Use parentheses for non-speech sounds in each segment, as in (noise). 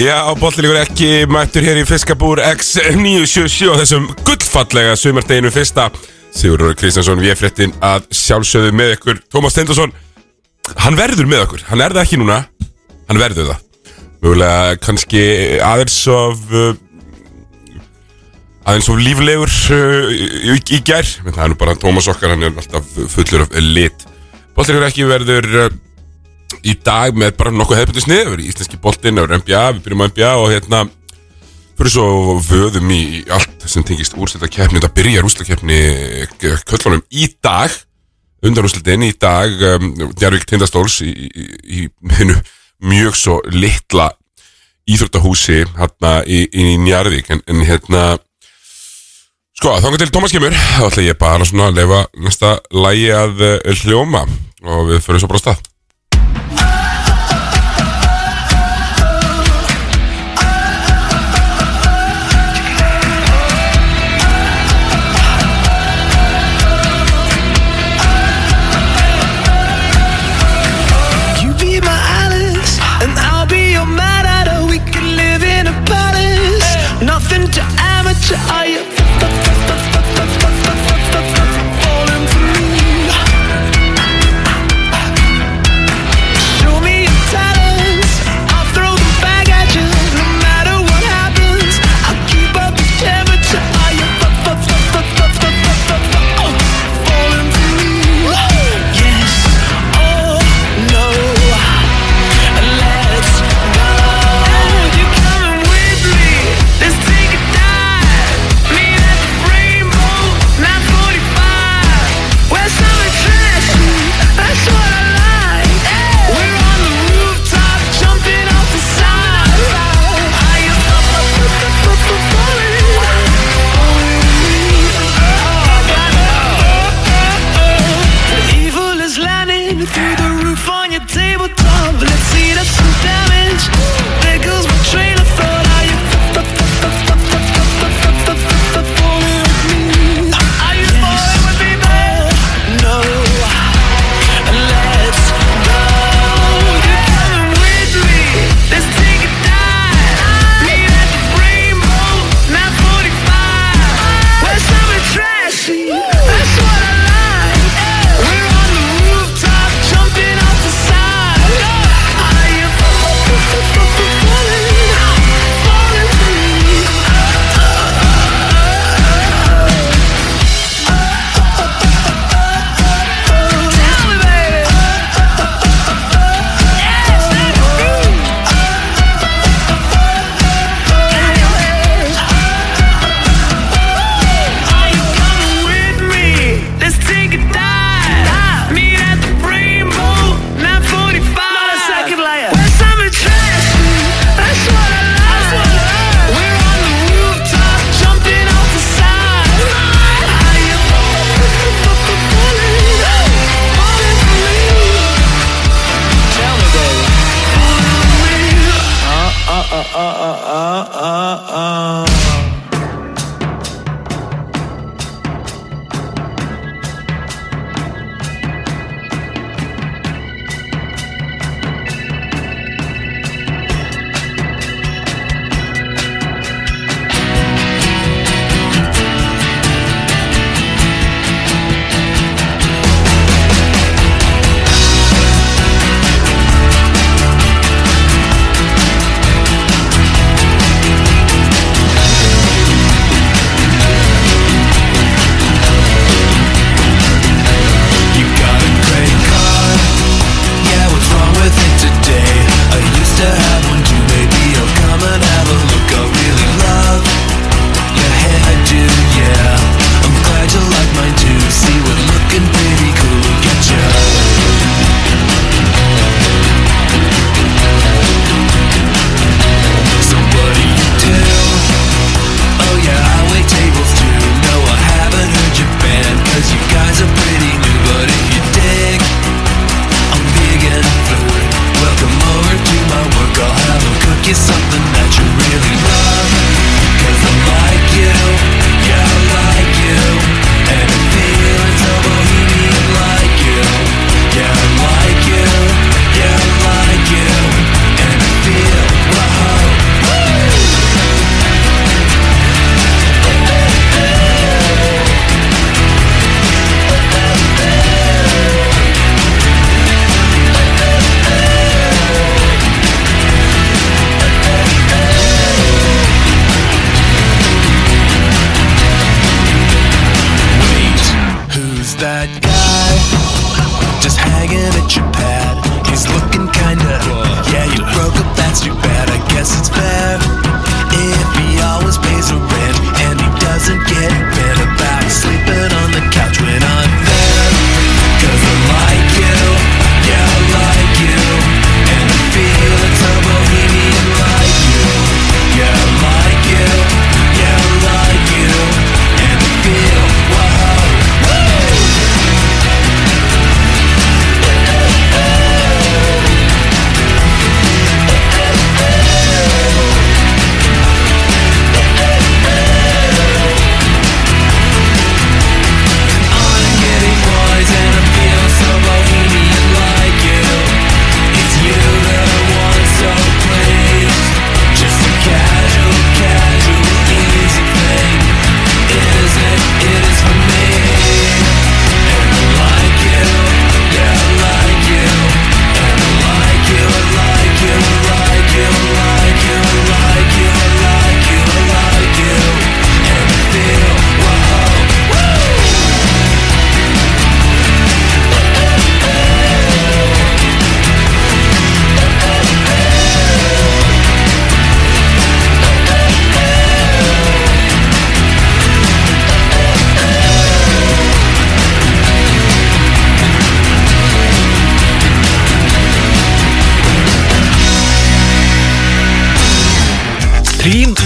Já, bollilíkur ekki mættur hér í Fiskabúr X977 á þessum gullfallega sumardeginu fyrsta. Sigurður Kristjánsson, við fréttin að sjálfsögðu með ykkur. Tómas Stendarsson, hann verður með okkur. Hann er það ekki núna, hann verður það. Mögulega kannski aðeins of uh, aðeins of líflegur uh, í, í gær, menn það er nú bara Tómas okkar, hann er alltaf fullur af lit. Bollilíkur ekki verður uh, í dag með bara nokkuð hefðbundu sniður íslenski boltinn á NBA, við byrjum á NBA og hérna fyrir svo vöðum í allt sem tengist úrslutakefni þetta byrjar úrslutakefni köllunum í dag undan úrslutin í dag um, Njarvík Tindastóls í, í, í hennu mjög svo litla íþróttahúsi hérna í, í Njarvík en, en hérna sko þá til Tómas kemur þá ætla ég bara svona að lefa næsta lægi að uh, hljóma og við fyrir svo bara stað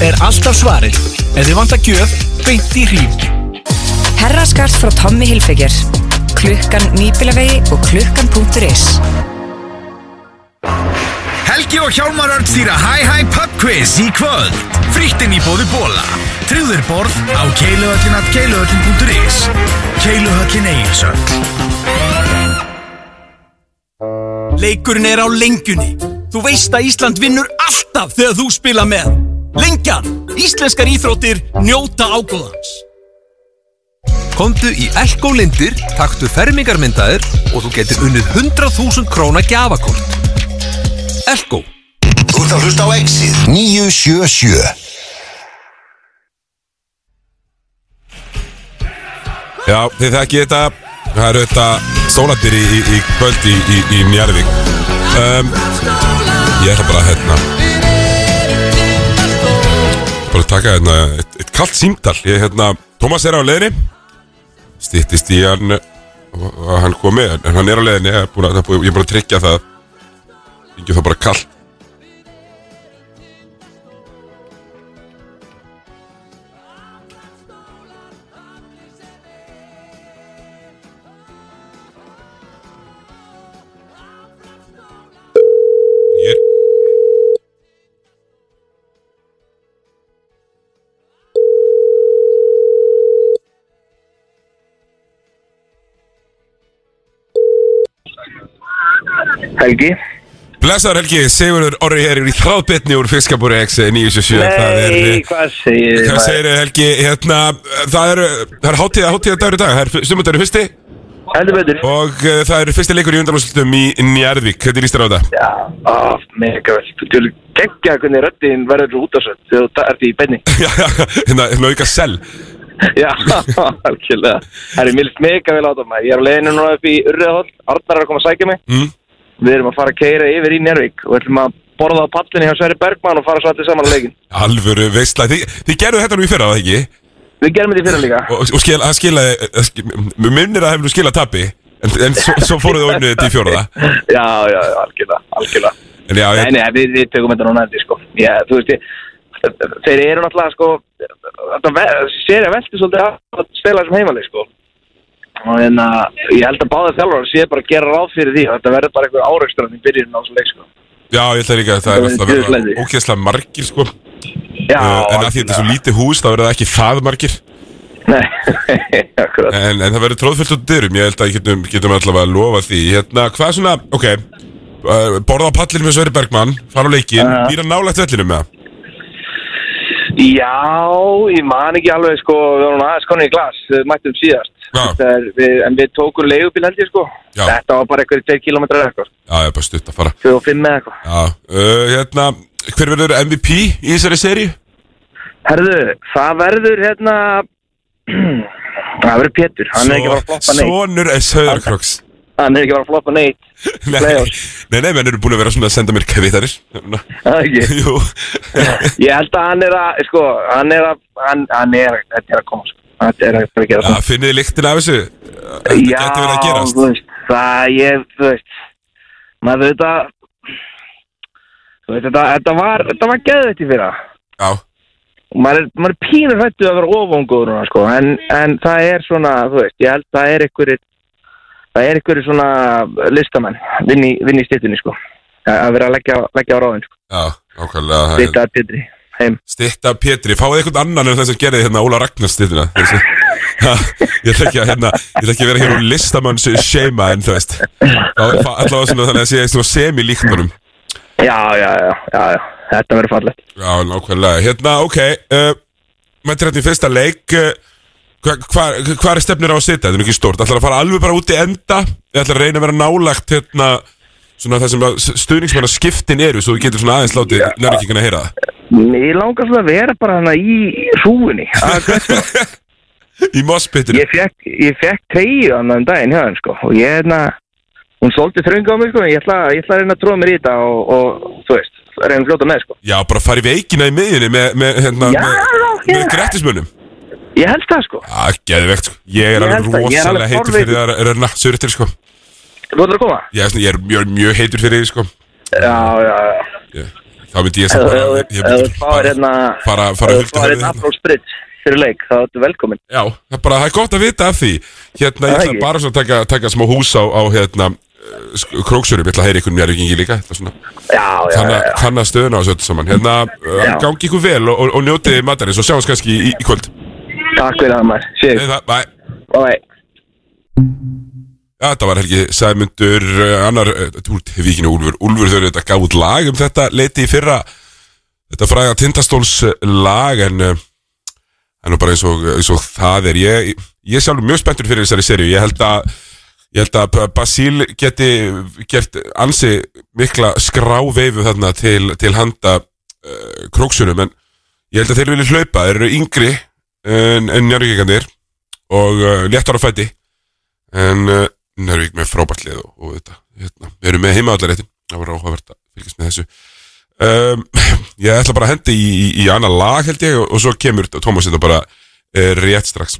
er alltaf svarið. Ef þið vantar gjöf, beint í Hrím. Herraskart frá Tommy Hilfiger Klukkan nýbilavegi og klukkan.is Helgi og Hjálmar Örn stýra Hi Hi Pub Quiz í kvöld Fríttinn í bóði bóla Tryggður borð á keiluhöllin at keiluhöllin.is Keiluhöllin Egilsöll Leikurinn er á lengjunni. Þú veist að Ísland vinnur alltaf þegar þú spila með. Lengjan. Íslenskar íþróttir njóta ágóðans. Komdu í Elko Lindir, taktu fermingarmyndaðir og þú getur unnið 100.000 króna gjafakort. Elko. Þú ert að hlusta á Exið 977 Já, þið þekki þetta Það eru þetta stólandir í, í, í kvöld í, í, í Njarðvík um, Ég ætla bara að hérna Bara taka hérna eitt, eitt kallt símtal. Ég hérna, Tómas er á leiðinni. Stýttist í hann að hann komi, en hann er á leiðinni Ég er búin að, tryggja það. Ekki það bara kallt Helgi. Blessaður Helgi, Sigurður Orri hér í þráðbytni úr Fiskabúri X 977 Það er, Nei, hvað segir Hvað segir Helgi, hérna, það er, það er hátíða, hátíða dagur í dag, það er sumundagur fyrsti. Heldur betur. Og uh, það er fyrsti leikur í undanúrslutum í Njarðvík, hvernig líst þér á þetta? Já, á, mega vel. Þú til geggja hvernig röddin verður út af svo þegar þú ert í beinni. (laughs) Já, hérna, hérna auka sel. Já, (laughs) algjörlega. Það er mjög mega vel á það maður. Ég er á leiðinu núna upp í Urriðahóll Arnar er að koma að sækja mig. Mm. Við erum að fara að keira yfir í Njörvík og ætlum að borða á pallinni hjá Sverri Bergman og fara svo allir saman á leikin Alvöru veistla, þið, þið gerðu þetta nú í fyrra, var það ekki? Við gerum þetta í fyrra líka. Og, og skil, að skila, mér minnir að hefur nú skilað tappi En, en svo, svo fóruð þið unnið þetta í fjóraða (laughs) Já, já, algjörlega, algjörlega. En já, Nei, nei, við, við tökum þetta núna eftir, sko. Já, þú veist, ég, þeir eru náttúrulega, sko Þetta séri að velti svolítið að stela þessum heimaleg, sko Og að, ég held að báða þjálfur sé bara að gera ráð fyrir því og Þetta verður bara einhver áreikströnd í byrjun á þessu leik, sko. Já, ég ætla líka að það er alltaf verið ókjæslega margir, sko. Já, uh, En að því þetta er svo lítið hús, þá verður það ekki það margir. Nei, (laughs) akkurat. En, en það verður tróðfullt út dyrum, ég held að getum, getum allavega að lofa því. Hérna, hvað svona, ok uh, Borða á pallinu með Sverri Bergmann, fara á leikinn, Já. býra nálægt vellinu með það Já, ég man ekki alveg, sko Við vorum aðeins konni í glas, mættum síðast er, við, En við tókum leigubíl held ég, sko. Já. Þetta var bara eitthvað 2 km eða eitthvað. Já, ég er bara stutt að fara. 2 og 5 eða eitthvað. Já, uh, hérna, hver verður MVP í þessari seri? Herðu, það verður hérna (clears throat) Það verður Pétur, hann er ekki bara að floppa neitt. Sonur er Söðarkroks Hann er ekki bara að floppa neitt. (laughs) Nei, nei, nei, menn eru búin að vera svona að senda mér kvitarir Það er ekki Jú. Ég held að hann er að, sko, hann er að, hann, hann er, þetta er að koma, sko. Þetta er fara að gera Já, finnið þið lyktin af þessu? Þetta Já, geti verið að gerast. þú veist, það, ég, þú veist, maður þetta, þú veist, þetta, þetta var, þetta var geðvægt í fyrra. Já, maður er, maður er pínur hættu að vera ofangóður núna, sko, en, en það er svona, þú veist, ég held það er einhverjir, það er einhverjir svona listamenn, vinn í, vinn í stýttunni, sko, að vera að leggja, leggja á ráðin, sko, já, ákvæmlega stýtta að Pétri, heim. Stitta Pétri, fáið eitthvað annan en þess að gerði hérna Óla Ragnars stittina (laughs) Ég ætla ekki að hérna Ég ætla ekki að vera hérna úr listamanns seima en þú veist. Allavega svona þannig að sé svona semi-líkt honum. Já, já, já, já, já, þetta verður fallegt. Já, nákvæmlega. Hérna, ok uh, Mættir hérna í fyrsta leik uh, Hvað hva, er stefnir á að sitja? Þetta er nú ekki stórt. Ætlar að fara alveg bara út í enda? Ég ætla að reyna að vera nálagt hérna Svona það sem að stuðningsmanna skiptin eru Svo þú getur svona aðeins látið nörgingina að heyra það Mér langar svona að vera bara hana í (laughs) að hvernig. Í mospittinu Ég fekk, ég fekk treyju annan daginn hjá henn sko. Og ég hérna hún solti þröngu á mig sko en ég ætla, ég ætla að reyna að tróða mér í þetta og, og þú veist, reyna að fljóta með sko. Já, bara fara í veikina í miðjunni með, með, hérna, Já, með, já. með grettismönnum. Ég held það sko. Já, sko. Ég er Ég alveg held það, ég er rosalega alveg heitur fyrir það að rönna Surtir, sko. Þú ætlar að koma? Ég er, svona, ég er mjög, mjög heitur fyrir því, sko. Já, já, já. Ég, Þá myndi ég sem bara ég myndi hérna fara, fara ef hulta fáir höfuðið hérna hérna. Fyrir leik þá ertu velkomin Já, það er bara, það er gott að vita af því. Hérna, ég Það ætla ekki. bara svona að taka, taka smá hús á, á hérna Króksurum, ég ætla að heyra ykkur mjög yngi líka já. kanna stöðuna á þessu öllu saman. Hérna, Já. gangi ykkur vel og, og, og njótið matarins og sjáumst kannski í, kvöld. Takk fyrir það maður. Það, bæ bye þetta var Helgi Sæmundur uh, annar, úr vikinu Úlfur. Úlfur þau eru þetta út lag um þetta leiti í fyrra. Þetta fræga Tindastóls uh, lag en uh, en nú bara eins og, eins og það er. Ég, ég er sjálfur mjög spenntur fyrir þessari serju ég held að ég held að Basíl geti gert ansi mikla skráveifu þarna til, til handa uh, króksunum en ég held að þeir vilja hlaupa, þeir eru yngri en, en njárvíkingarnir og uh, léttar á fæti. En uh, Nærvík með frábært lið og, og þetta, hérna, við erum með heimaðallaréttin það var áhugavert að fylgjast með þessu. Um, (clears throat) ég ætla bara að hendi í, í, í annað lag held ég og, og svo kemur Tómas þetta bara uh, rétt strax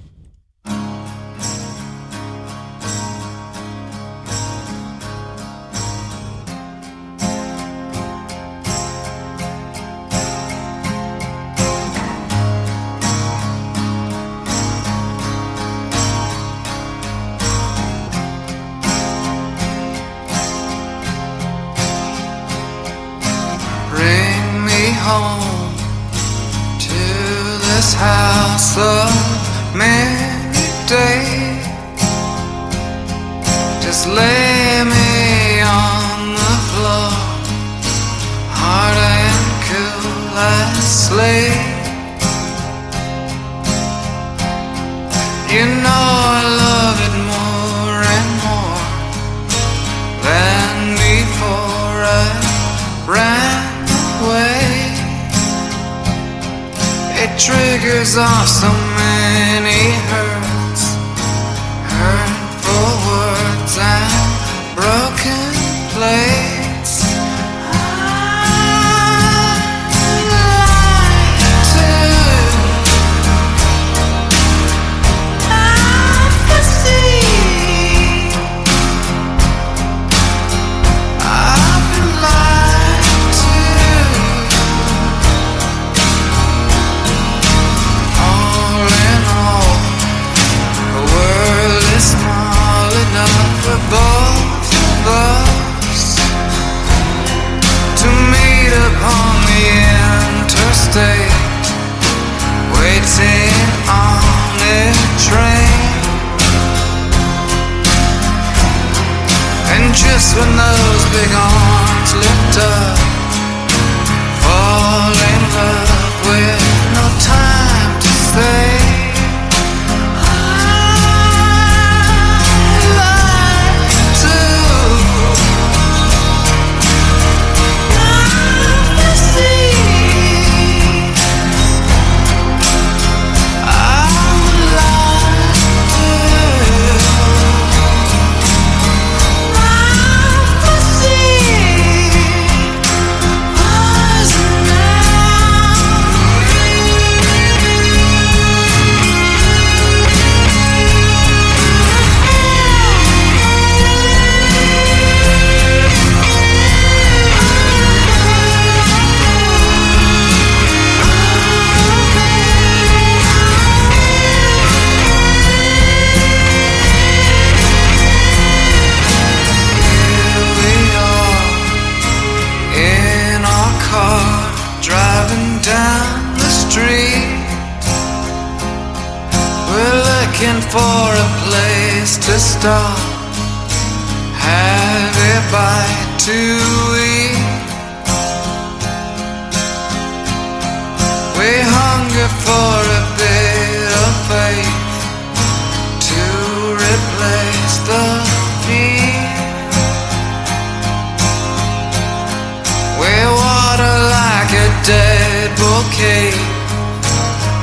dead bouquet.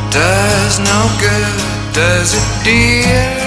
Does no good, does it, dear?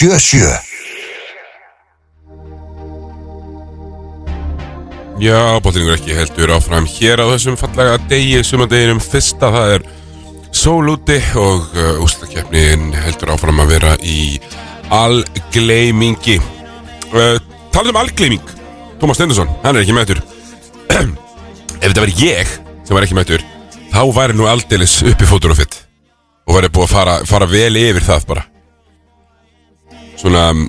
977 Já, bóttingur ekki heldur áfram hér á þessum fallega degi, sumandeginum fyrsta, það er sól úti og uh, úslakeppnin heldur áfram að vera í algleimingi. Uh, talað um algleiming, Tómas Stendursson, hann er ekki mættur. (clears throat) Ef þetta verið ég sem var ekki mættur, þá væri nú aldeilis uppi fótur og fitt og væri búið að fara, fara vel yfir það bara. Svona, mm,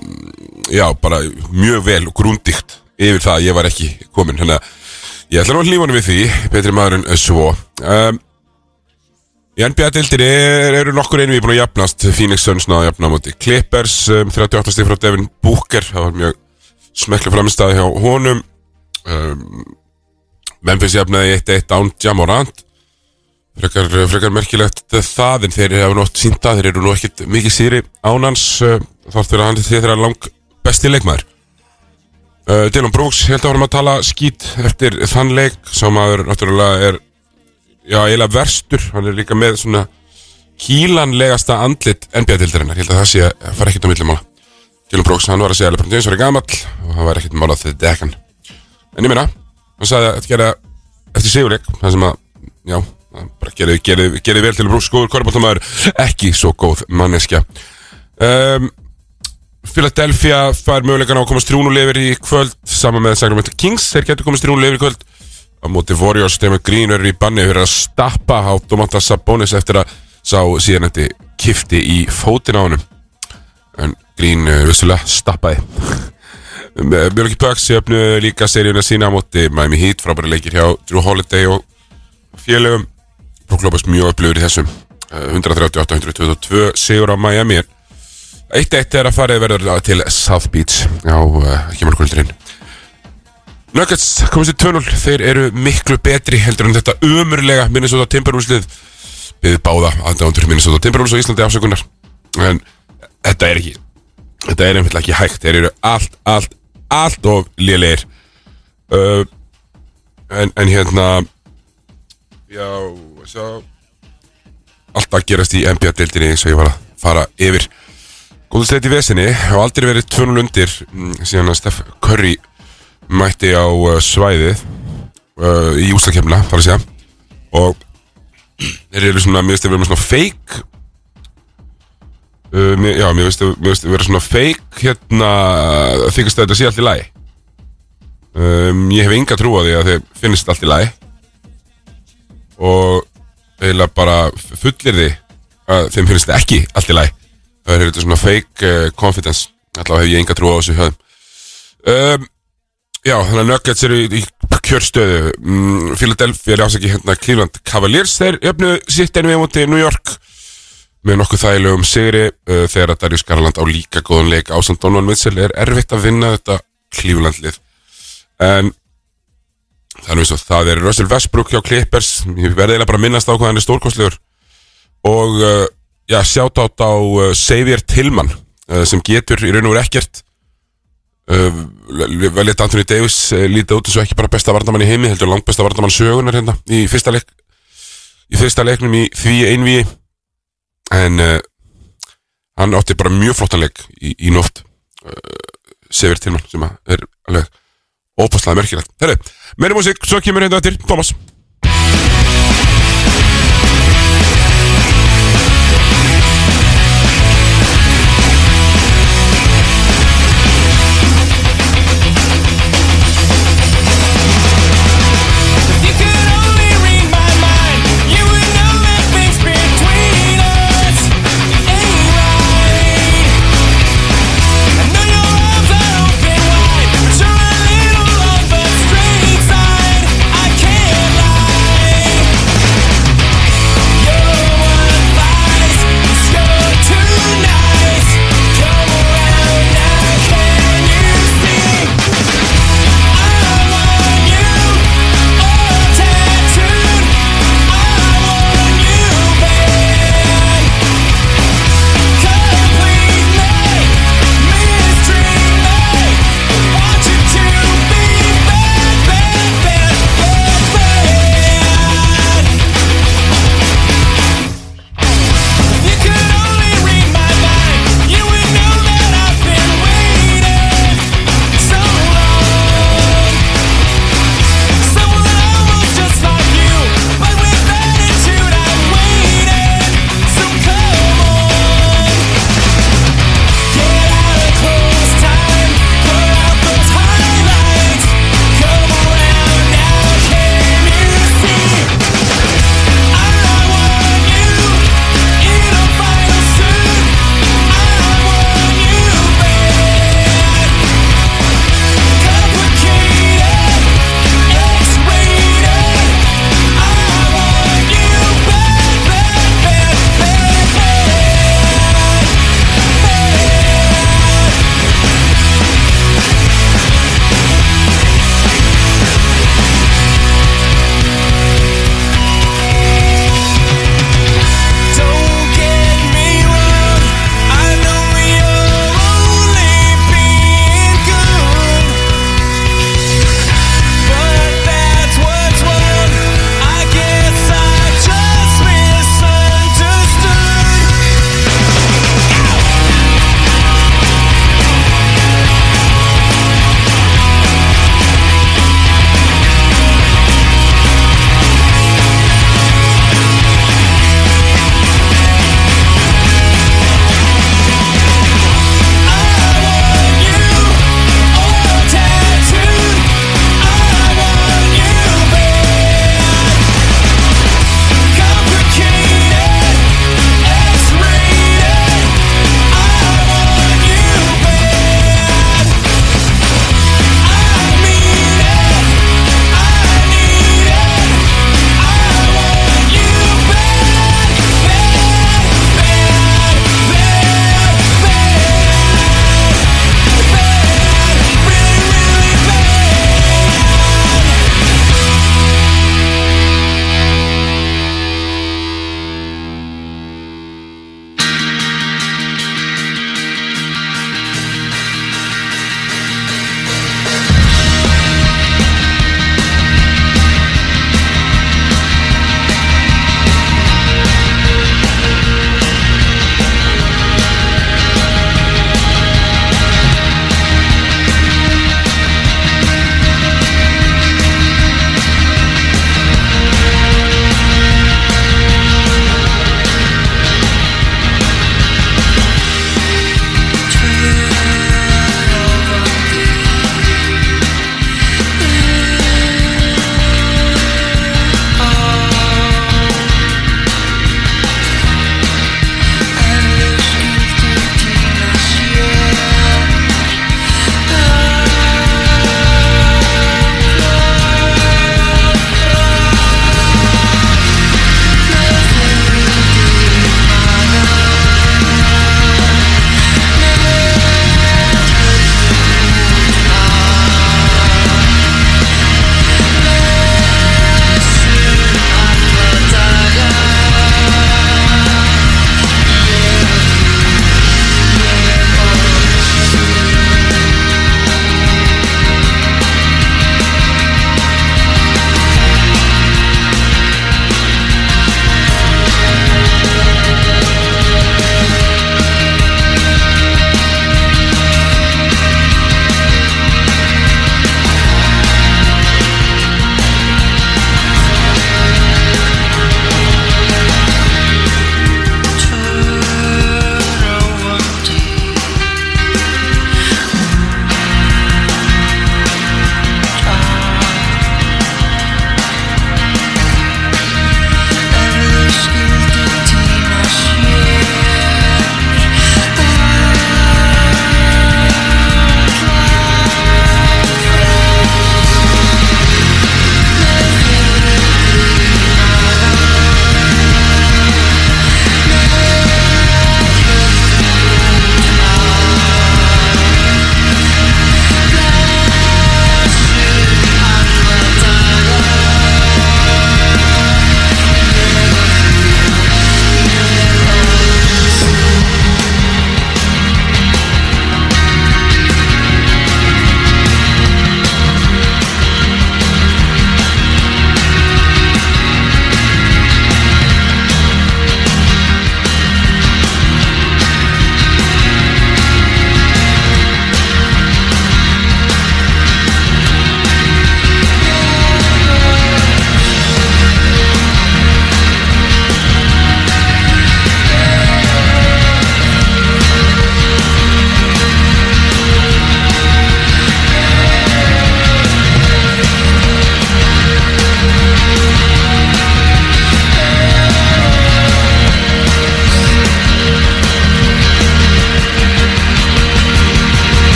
já, bara mjög vel og grúndíkt yfir það að ég var ekki komin Þannig að ég ætla nú að hlífa hann við því Betri maður en svo. Um, Í NBA-deildinni er, eru nokkur einu við búin að jafnast. Phoenix Suns náða að jafna á móti Clippers um, 38 stig frá Devin Booker. Það var mjög smekla framistæði hjá honum. Um, Memphis jafnaði 1-1 án Jamorant frekar, frekar merkilegt það en þeir hafa nótt sínt að þeir eru nú ekkit mikið síri ánans uh, þátt fyrir að hann til þeirra lang besti leikmaður. Uh, Dylan Brooks held að varum að tala skít eftir þann leik. Sem maður náttúrulega er já, eiginlega verstur. Hann er líka með svona kílanlegasta andlit NBA-dildarinnar held að það sé að fara ekkit á millimála Dylan Brooks, hann var að segja að LeBron James var gamall og hann var ekkit málað þetta dekkan en ég meina, hann sagði að þetta gera eftir sigurleik, það sem að já, bara gerði, gerði, gerði vel til Brooks góður korfbóltamæður, ekki svo góð manneskja. Um, Philadelphia fær mögulegan á að komast trúnulegur í kvöld saman með Sacramento Kings, þeir getur komast trúnulegur í kvöld. Á móti Warriors, þeim að Green er í banni fyrir að stappa á Domantas Sabonis eftir að sá síðan þetta kifti í fótinn á honum. En Green uh, vissulega stappaði. (laughs) Milwaukee Bucks jöfnu líka seríuna sína á móti Miami Heat, frábæri leikir hjá Drew Holiday og félögum Lopez mjög upplifur í þessum. Uh, 138-122 sigur á Miami. En 1-1 er að farið verður til South Beach á uh, kemurkvöldurinn Nuggets komist í 2-0 Þeir eru miklu betri heldur en þetta umurlega Minnesota Timberwolves Við báða aðdándur Minnesota Timberwolves á Íslandi afsökunar. En þetta er ekki Þetta er einfallega ekki hægt. Þeir eru allt, allt, allt of lélegir. Uh, en, en hérna Já, svo Allt að gerast í NBA-deildinni eins og ég var að fara yfir. Góðu sleit í vesinni og aldrei verið 2-0 undir mm, síðan að Steph Curry mætti á uh, svæðið uh, í úslakefna, þar að segja. Og þeir eru svona, mér veist að vera svona fake uh, mér, já, mér veist að mér veist að vera svona fake hérna, þykist að þetta sé allt í lagi. Um, ég hef enga trú á því að þeir finnist allt í lagi. Og eiginlega bara fullir því að þeim finnst þetta ekki allt í lagi. Það er þetta svona fake uh, confidence. Allavega hef ég enga trú á þessu höfum um, Já, þannig að Nuggets eru í, í kjörstöðu. Mm, Philadelphia er ásaki hérna Cleveland Cavaliers þeir jöfnu sitt einu við mútið New York með nokkuð þægilegum sigri uh, þegar að Darius Garland á líka góðan leik ásand Donovan Mitchell. Er erfitt að vinna þetta Cleveland lið. En þannig og það er Russell Westbrook hjá Clippers. Ég verði eiginlega bara að minnast á hvað hann er stórkostlegur. Og uh, já, sjátt átt á uh, Xavier Tillman uh, sem getur í raun og veru ekkert. Uh, vel eitt Anthony Davis uh, lítið út eins og ekki bara besta vardamann í heimi heldur langt besta vardamann sögunar hérna í fyrsta leik í fyrsta leiknum í því einví en uh, hann átti bara mjög flottan leik í, í nótt Xavier Tillman sem að er alveg ópastlega merkilegt. Herri, meiri músík, svo kemur hérna eftir Thomas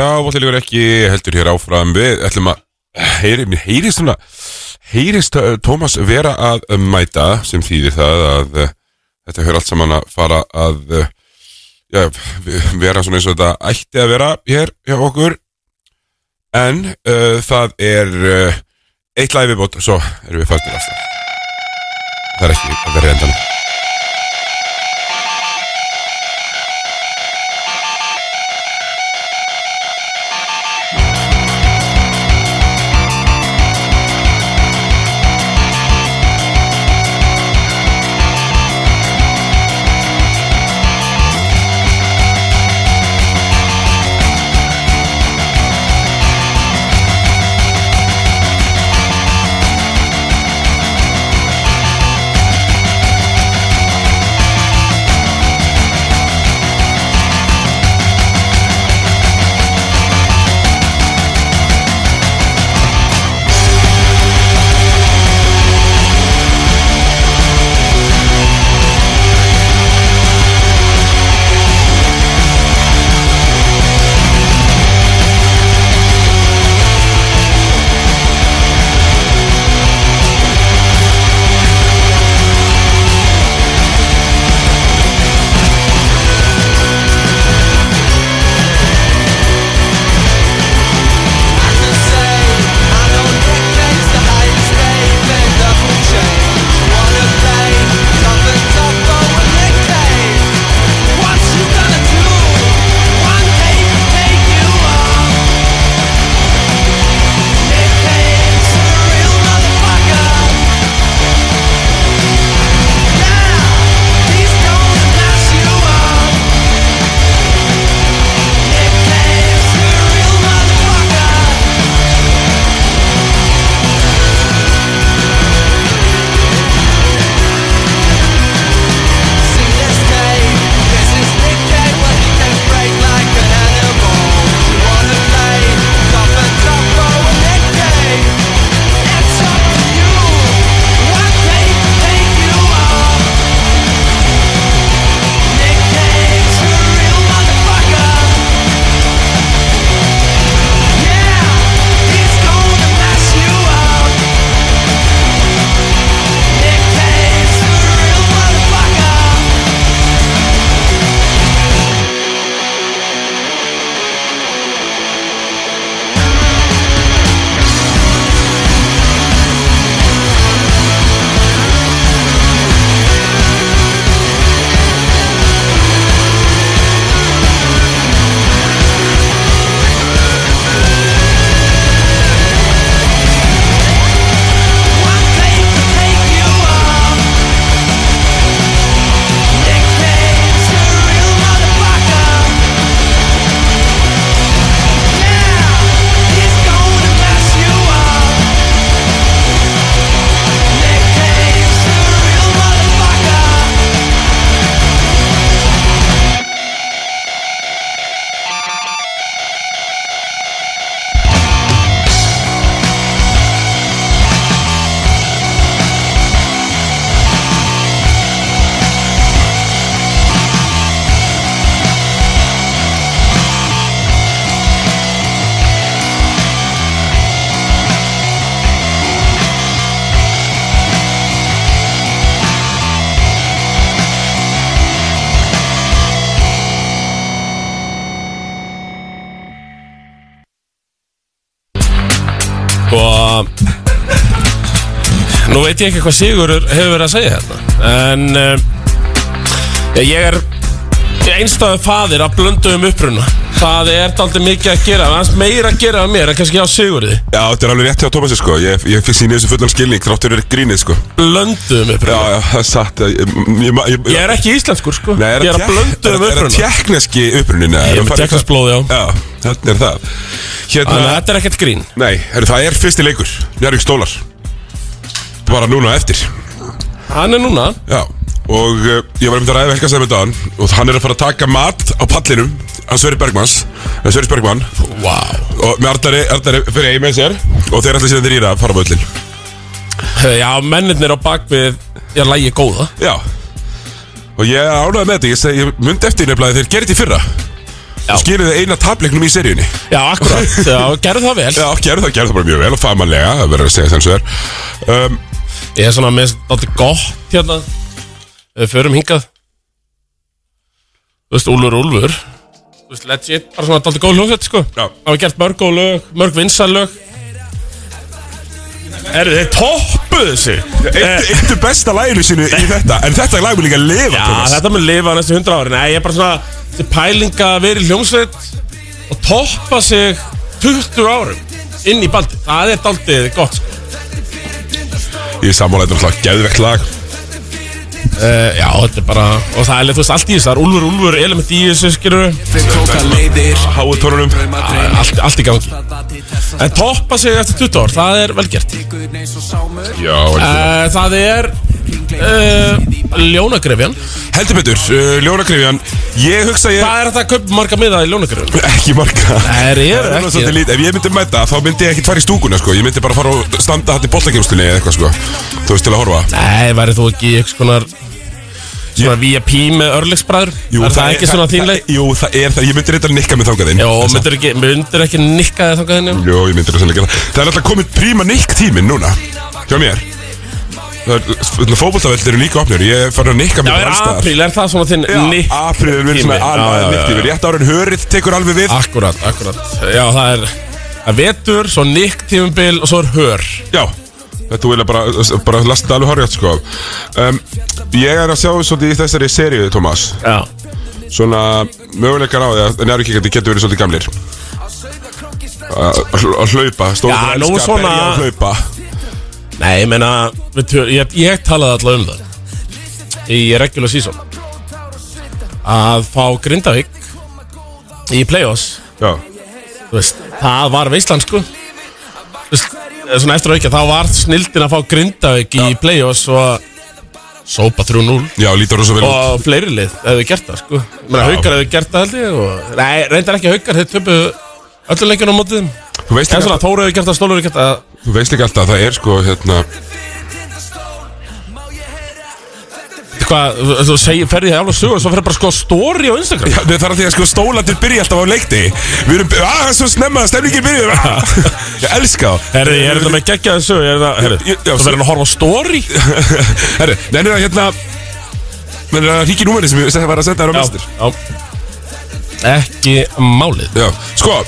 Já, Voltilegur ekki heldur hér áfram. Við ætlum að heyri, mér heyrist svona heyrist uh, Tómas vera að mæta sem þýðir það að uh, þetta höfður allt saman að fara að uh, já, vera svona eins og þetta ætti að vera hér hjá okkur. En uh, það er uh, eitt lagi viðbót svo erum við fættir aftur. Það er ekki að vera endan Nú veit ég ekki hvað Sigurður hefur verið að segja hérna En uh, Ég er einstæðu faðir að blöndu um uppruna. Það er daldið mikið að gera Það er meira að gera af mér en kannski á Sigurði. Já, þetta er alveg rétt hjá Tómasi sko. Ég, ég fikk síni þessu fullan skilning þráttur verið grínið sko. Blöndu um Já, uppruna já, það er satt. Ég, ég, ég, er ekki íslenskur sko. Nei, er Ég er að blöndu um Er það uppruna. tjekkneski upprunin eða? Ég er með Texasblóð, já. Já, þetta er það. Þannig að Hérna, þetta er ekkert grín. Nei, heru, það er fyrsti leikur. Njárvík Stólar Bara núna eftir. Hann er núna. Já, og uh, ég var um þetta að ræða helgastæði með dagann Og hann er að fara að taka mat á pallinum Hans Sverri Bergmans Sverris Bergmann. Wow Og með Arnari, Arnari fyrir eigi með sér Og þeir ætla síðan þeir íra að fara á völlin Já, mennirnir á bakvið Ég lægi góða. Já. Og ég ánægð með þetta Ég, seg, ég myndi eftir nefnilega að þeir gerir þetta í fyrra. Já. Og skilur þið eina tapleiknum í seríunni. Já, akkurat. (laughs) Já, gerðu það vel. Já, gerðu það, gerðu það bara mjög vel og fagmannlega Það verður að segja sem svo er. Um, Ég er svona með þetta gott hérna. Við förum hingað. Þú veist, Úlfur Úlfur. Þú veist, legit Bara svona dálítið góð hljóðsett, sko. Já. Það var gert mörg góð lög Mörg vinsal lög. Eru þeir toppuðu sig. Eitt, Eittu besta læginu sínu í þetta. En þetta lag mun líka lifa Já, Thomas. þetta mun lifa næstu hundra ári Nei, ég er bara svona Þessi pælinga að vera í hljómsveit Og toppa sig 20 árum Inn í bandi Það er dálítið gott, sko Ég sammála þetta er alltaf geðvegt lag. Uh, já, þetta er bara Og það er, þú veist, allt í þessu Það er úlfur, úlfur, element í þessu, skilur Háu tónunum allt, allt í gangi. En toppa sig eftir 20 ár, það er vel gert. Já, uh, uh, Það er uh, Ljónagrefjan heldur betur uh, Ljónakrifjan Ég hugsa ég Hvað er þetta að kaupa marga miða í ljónagrefjan? Ekki marga Það eru Það er ekki svolítið lítið. Ef ég myndi mæta þá myndi ég ekki fara í stúkuna sko. Ég myndi bara fara og standa hann í bollakemstunni eða eitthvað sko. Þú veist til að horfa Nei, væri þú ekki eitthvað konar Svona VIP með örlegsbræður Er það ekki svona þínleik? Jú, það er það Ég myndi reynda að nikka með þangaðinn Jó, myndir ekki, myndir ekki nikka þið þangað henni? Jó, ég myndi það sannlega gera Það er alltaf komið príma nikk tíminn núna Hjá mér Fótboltaveld eru líka opnir. Ég er farin að nikka Já, með er apríl, er það svona þinn Já, nikk? apríl er verið Já, já, alveg já, nikk tími já. Rétt árin hörið tekur alveg við. Akkurat, akkurat. Já, það er að vetur, svo nikk tímumbil og svo er hör. Já, þetta vilja bara, bara lasta alveg horrjátt sko. Um, Ég er að sjá svolítið í þessari seríu, Tómas Já. Svona möguleikar á því að njárvíkjandi getur verið svolítið gamlir. Að að hlaupa, stóður Já, að nú elska að svona- berja og hlaupa Nei, ég meina, tör, ég, ég talaði alltaf um það Í regular season. Að fá Grindavík Í play-offs Já, Þú veist, það var veistland sko. Þú veist, eh, svona eftir aukja Þá var snildin að fá Grindavík í play-offs Og sópa 3-0 já, lítur rosa vel út. Og fleiri lið hefðu gert það sko. Ég meina, Já. haukar hefðu gert það held ég og, Nei, reyndar ekki haukar, þeir töpu Öllu leikjum á mótið. Þú veist En líka, svona, Þóra hefur gert það, Stólur hefur gert það. Þú veist líka alltaf að það er sko hérna Hvað, þú, þú segir, ferði það alveg sögur Svo ferði bara sko story á Instagram. Já, það er því að sko stólandir byrja alltaf á leikti Við erum, að það er svo snemma stemningin byrja (laughs) Ég elska þá. Herri, ég er þetta með geggjaði sögur Ég er það, herri, já, þú verður að horfa á story (laughs) Herri, nefnir að hérna Nefnir að ríki númerið sem ég var að senda þér á mestur já. Ekki málið. Já, sko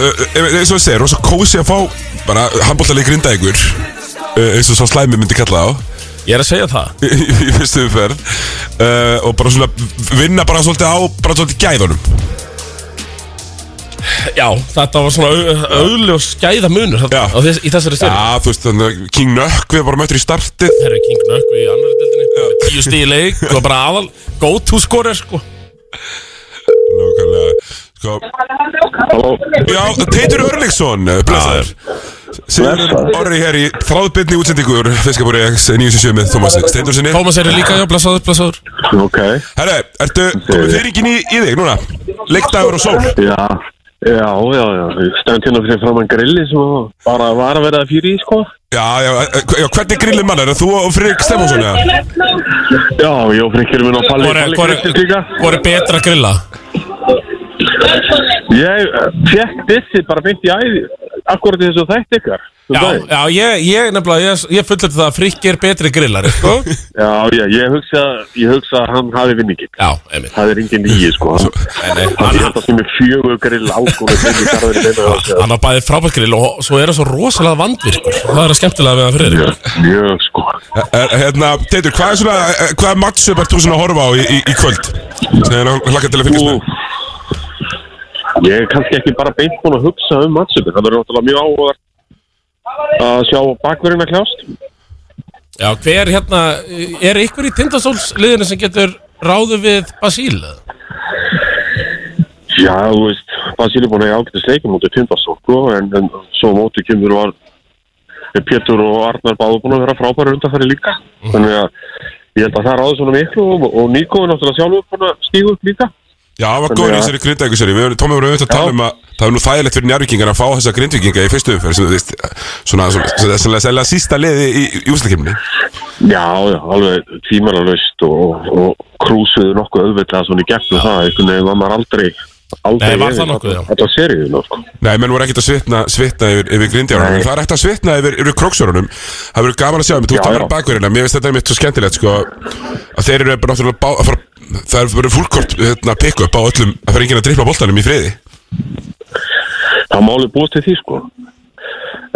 uh, eins og ég segir, rosa kósi að fá bara handbóltalegi grinda ykkur uh, eins og svo slæmi myndi kalla þá. Ég er að segja það. (laughs) Í, fyrstu umferð. Uh, og bara svona vinna bara svolítið á bara svolítið gæðunum. Já, þetta var svona au- auðljós skæða munur Já. á þess, Í þessari styrri Já, þú veist, þannig að King Nökk við bara mættur í startið. Herri, King Nökku í annari dildinni með Tíu stíði leik (laughs) og bara aðal Go to scorer sko. Nákvæmlega Sko Já, Teitur Örlingsson, uh, blessaður. Sigur Orri hér í þráðbyrni útsendingur Fiskabúri X 977 með Thomas Steindur Tómas er líka, já, blessaður, blessaður. Ok, Herre, ertu komið fyrirgin í, í þig núna? Leikdagur og sól. Já, já, já, já, ég stend hérna fyrir framann grilli sem að bara var að verða fyrir í, sko. Já, já, eh, já, hvernig grillið mann er það? Þú og Frik Stefánsson, eða? Já, ég og frikkir minn á Palli, Hvor er- er- er betra að grilla? Ég uh, fekk dissi bara beint í æði, akkurat í þessu þætt ykkar. Já, já, ég, ég nefnilega, ég, ég fullur það að Frikki er betri grillari, sko (laughs) Já, já, ég hugsa, ég hugsa að hann hafi vinningin. Já, einmitt Það er engin nýi, sko. Nei, nei, Hann hann, er þetta sem er fjögur grill ágóðu sem ég garður í meina á sig. hann á bæði frábært grill og svo er það svo rosalega vandvirkur Það er að skemmtilega við það fyrir þér Mjög, sko. Er, hérna, Teitur, hvað er svona, eh, hvaða matchup ert þú svona að horfa á í, í, í kvöld? Sem er hlakka til að fylgjast með Ég er kannski ekki bara beint búin að hugsa um matchupin. Það verður náttúrulega mjög áhugavert að sjá bakverðin að kljást. Já, hver hérna, er ykkur í tindastólsliðinu sem getur ráðu við Basíl? Já, þú veist, Basíli er búin að eiga ágættis leikum mútið Tindastól, sko, en, en svo á móti kemur var Pétur og Arnar báðu búin að vera frábæri undanfæri líka. Þannig að ég held að það ráði svona miklu og, og Níko er náttúrulega sjálfur búin að stíga upp líka. Já, það var góður í þessari grindækuseri Við erum, Tómi voru auðvitað að tala um að það er nú þægilegt fyrir njárvíkingar að fá þessa grindvíkinga í fyrstu umferð sem þú veist, svona, svona, svona, svona, svona sísta liði í, í úslakimni Já, já, alveg tímaralaust og, og krúsuðu nokkuð auðvitað svona í gegnum það, einhvern veginn var maður aldrei aldrei Nei, var það nokkuð, já. Þetta seríun, sko Nei, menn voru ekkert að svitna, svitna yfir, yfir grindjárunum Það er ekkert að svitna yfir, yfir króksjórunum Það verður gaman að sjá, menn þú talar bakverðina Mér finnst þetta einmitt svo skemmtilegt, sko að þeir eru bara náttúrulega að fara, Það er verið fullkort hérna, pick-up á öllum að fara enginn að drippa boltanum í friði Það máli búist til því, sko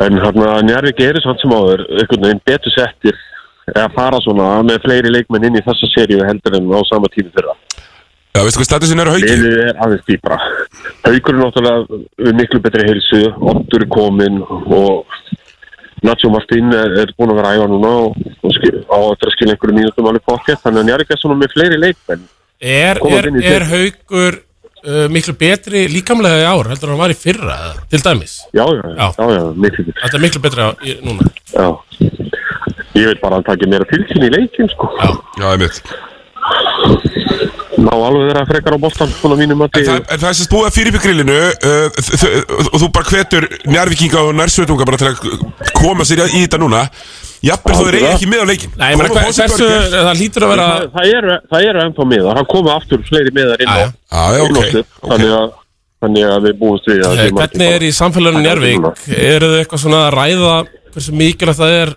En hann að Njarvík er samt sem áður einhvern veginn betur settir eða fara svona með fleiri leikmenn inn í þessa seríu heldur en á sama tími fyrra Já, veistu hvað statusin er á hauki? Liðið er aðeins dýpra. Haukur er náttúrulega miklu betri heilsu, Ottur er kominn og Nacho Martín er, er búinn að vera að æfa núna og, og skil, á að skilja einhverju mínútum alveg pocket, þannig að hann er ekki svona með fleiri leikmenn. Er, er, er haugur uh, miklu betri líkamlega í ár heldur en hann var í fyrra, eða? til dæmis Já, já, já, já, já miklu betri. Þetta er miklu betri á, í, núna Já. Ég veit bara að hann takir meira tilsyn í leikin, sko. Já. Já, einmitt Ná alveg vera frekar á boltan, svona mínum að En það, en það er sérst búið að fyrir upp í grillinu uh, þ- þ- og þú bara hvetur njárvikinga og nærsveitunga bara til að koma sér í þetta núna Jafnvel þó þeir eigi ekki með á leikin Nei, Koma það lítur að vera Það, það eru, það ennþá miðar, hann komið aftur fleiri miðar inn á. Já, já. Ok. Þannig að Þannig að við búumst við að Eh, Hvernig er í samfélaginu Njárvík? Eru þau eitthvað svona að ræða hversu mikilvægt það er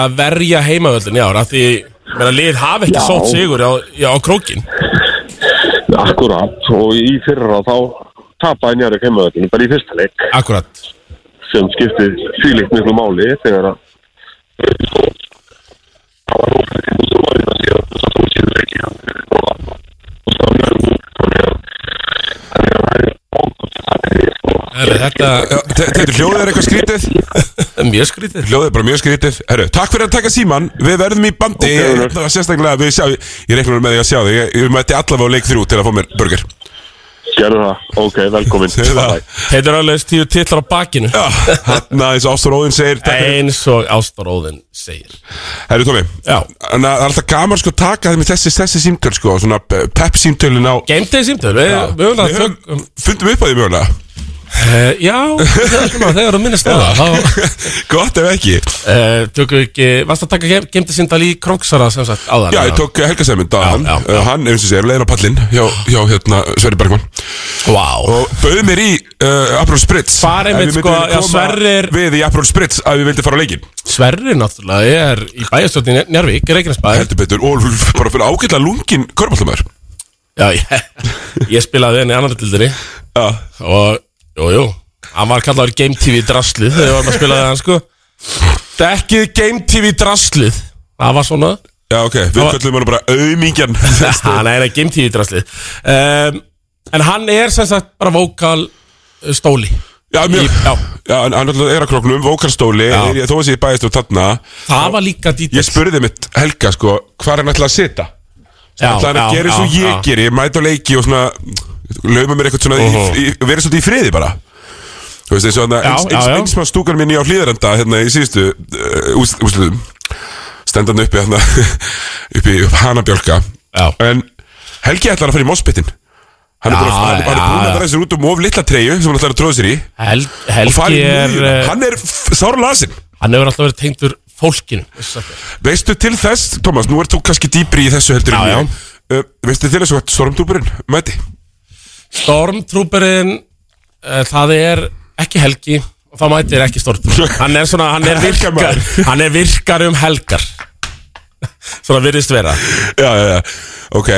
að verja heimavöldin í ár? Af því, ég meina, lið hafi ekki sótt sigur á, á krókin Akkurat, og í fyrra þá tapaði Njarvík heimaðurinn bara í fyrsta leik. Akkurat. Sem skipti fýlikt miklu máli þegar að Herri, Þetta Já, þe- Þetta hljóðið er eitthvað skrítið? Er (laughs) mjög skrítið. Hljóðið er bara mjög skrítið. Herru, takk fyrir að taka síman Við verðum í bandi. Ok, Rúnar. Það var sérstaklega við sjá Ég reiknum með því að sjá þig. Ég, ég mætti allavega á leik þrjú til að fá mér burger. Gerðu það, ok, velkomin. Bye. Heitir alveg tíu titlar á bakinu. Já, hann að eins og Ástur Óðinn segir Eins og Ástaróðin segir. Herru Tómi Já. Þannig að það er alltaf gaman sko að taka þeim þessi, þessi símtöl sko Svona pep símtölin á Game day símtöl, við við höfum það Við höfum- tök Fundum upp á því mögulega Uh, já, þegar þú minnist á það þá (laughs) Gott ef ekki. Uh, tökum við ekki, varst að taka gemdi síndal í Króksara sem sagt áðan Já, ég tók Helga Sæmund á hann. Uh, Hann, eins og segir, leiðin á pallinn hjá, hjá hérna, Sverri Bergman Vá. Og bauði mér í uh, Aperol Spritz. Far einmitt, Ef við sko, já, Sverrir- Við í Aperol Spritz að við vildum fara á leikin Sverri náttúrulega er í bæjastjórnin Njárvík, Reykjanesbæ Heldur betur Og bara fyrir ágætla lungin Körbáltamæður Já, ég, ég spilaði henni annar dildinni. Já. Og, jú, jú. Hann var kallaður Game TV draslið þegar við varum að spila það sko. Dekkið Game TV draslið. Það var svona. Já, ok, við var- köllum hann bara auðmingjan (laughs) hann er Game TV draslið. Um, en hann er sem sagt bara vókal uh, stóli. Já, mjög. Í- já. Já, hann hann er á kroknum, vókalstóli Já. er, Þó að sé bæðist úr þarna. Það var líka Ég dítils spurði mitt Helga, sko Hvað er hann ætla að sita? Já, Það er að gera eins og ég já. geri Ég mæti á leiki og svona Lauma mér eitthvað svona Mhm. í, í, Verið svolítið í friði bara Þú veist, eins og hann Já, eins, eins með stúkan minni á hlýðarenda Hérna í síðustu uh, ús- úrslitum Stendan uppi hérna (laughs) Uppi upp hanabjálka Já. En Helgi ætlar að fara í mospittin Hann er búin að vera sér út um of litla treyju Sem hann ætlar að tróða sér í Hel, Helgi er miðjuna. uh, Hann er sára lasin hann hefur alltaf verið tengdur fólkinu. Veistu til þess, Tómas, nú ert þú kannski dýpri í þessu heldur Já, já. uh, Veistu til þess að Stormtrooperinn mæti? Stormtrooperinn uh, það er ekki helgi og það mætir ekki Stormtrooper. Hann er svona, hann er (laughs) virkar (laughs) hann er virkar um helgar. Svona virðist vera. Já, já, já, ok.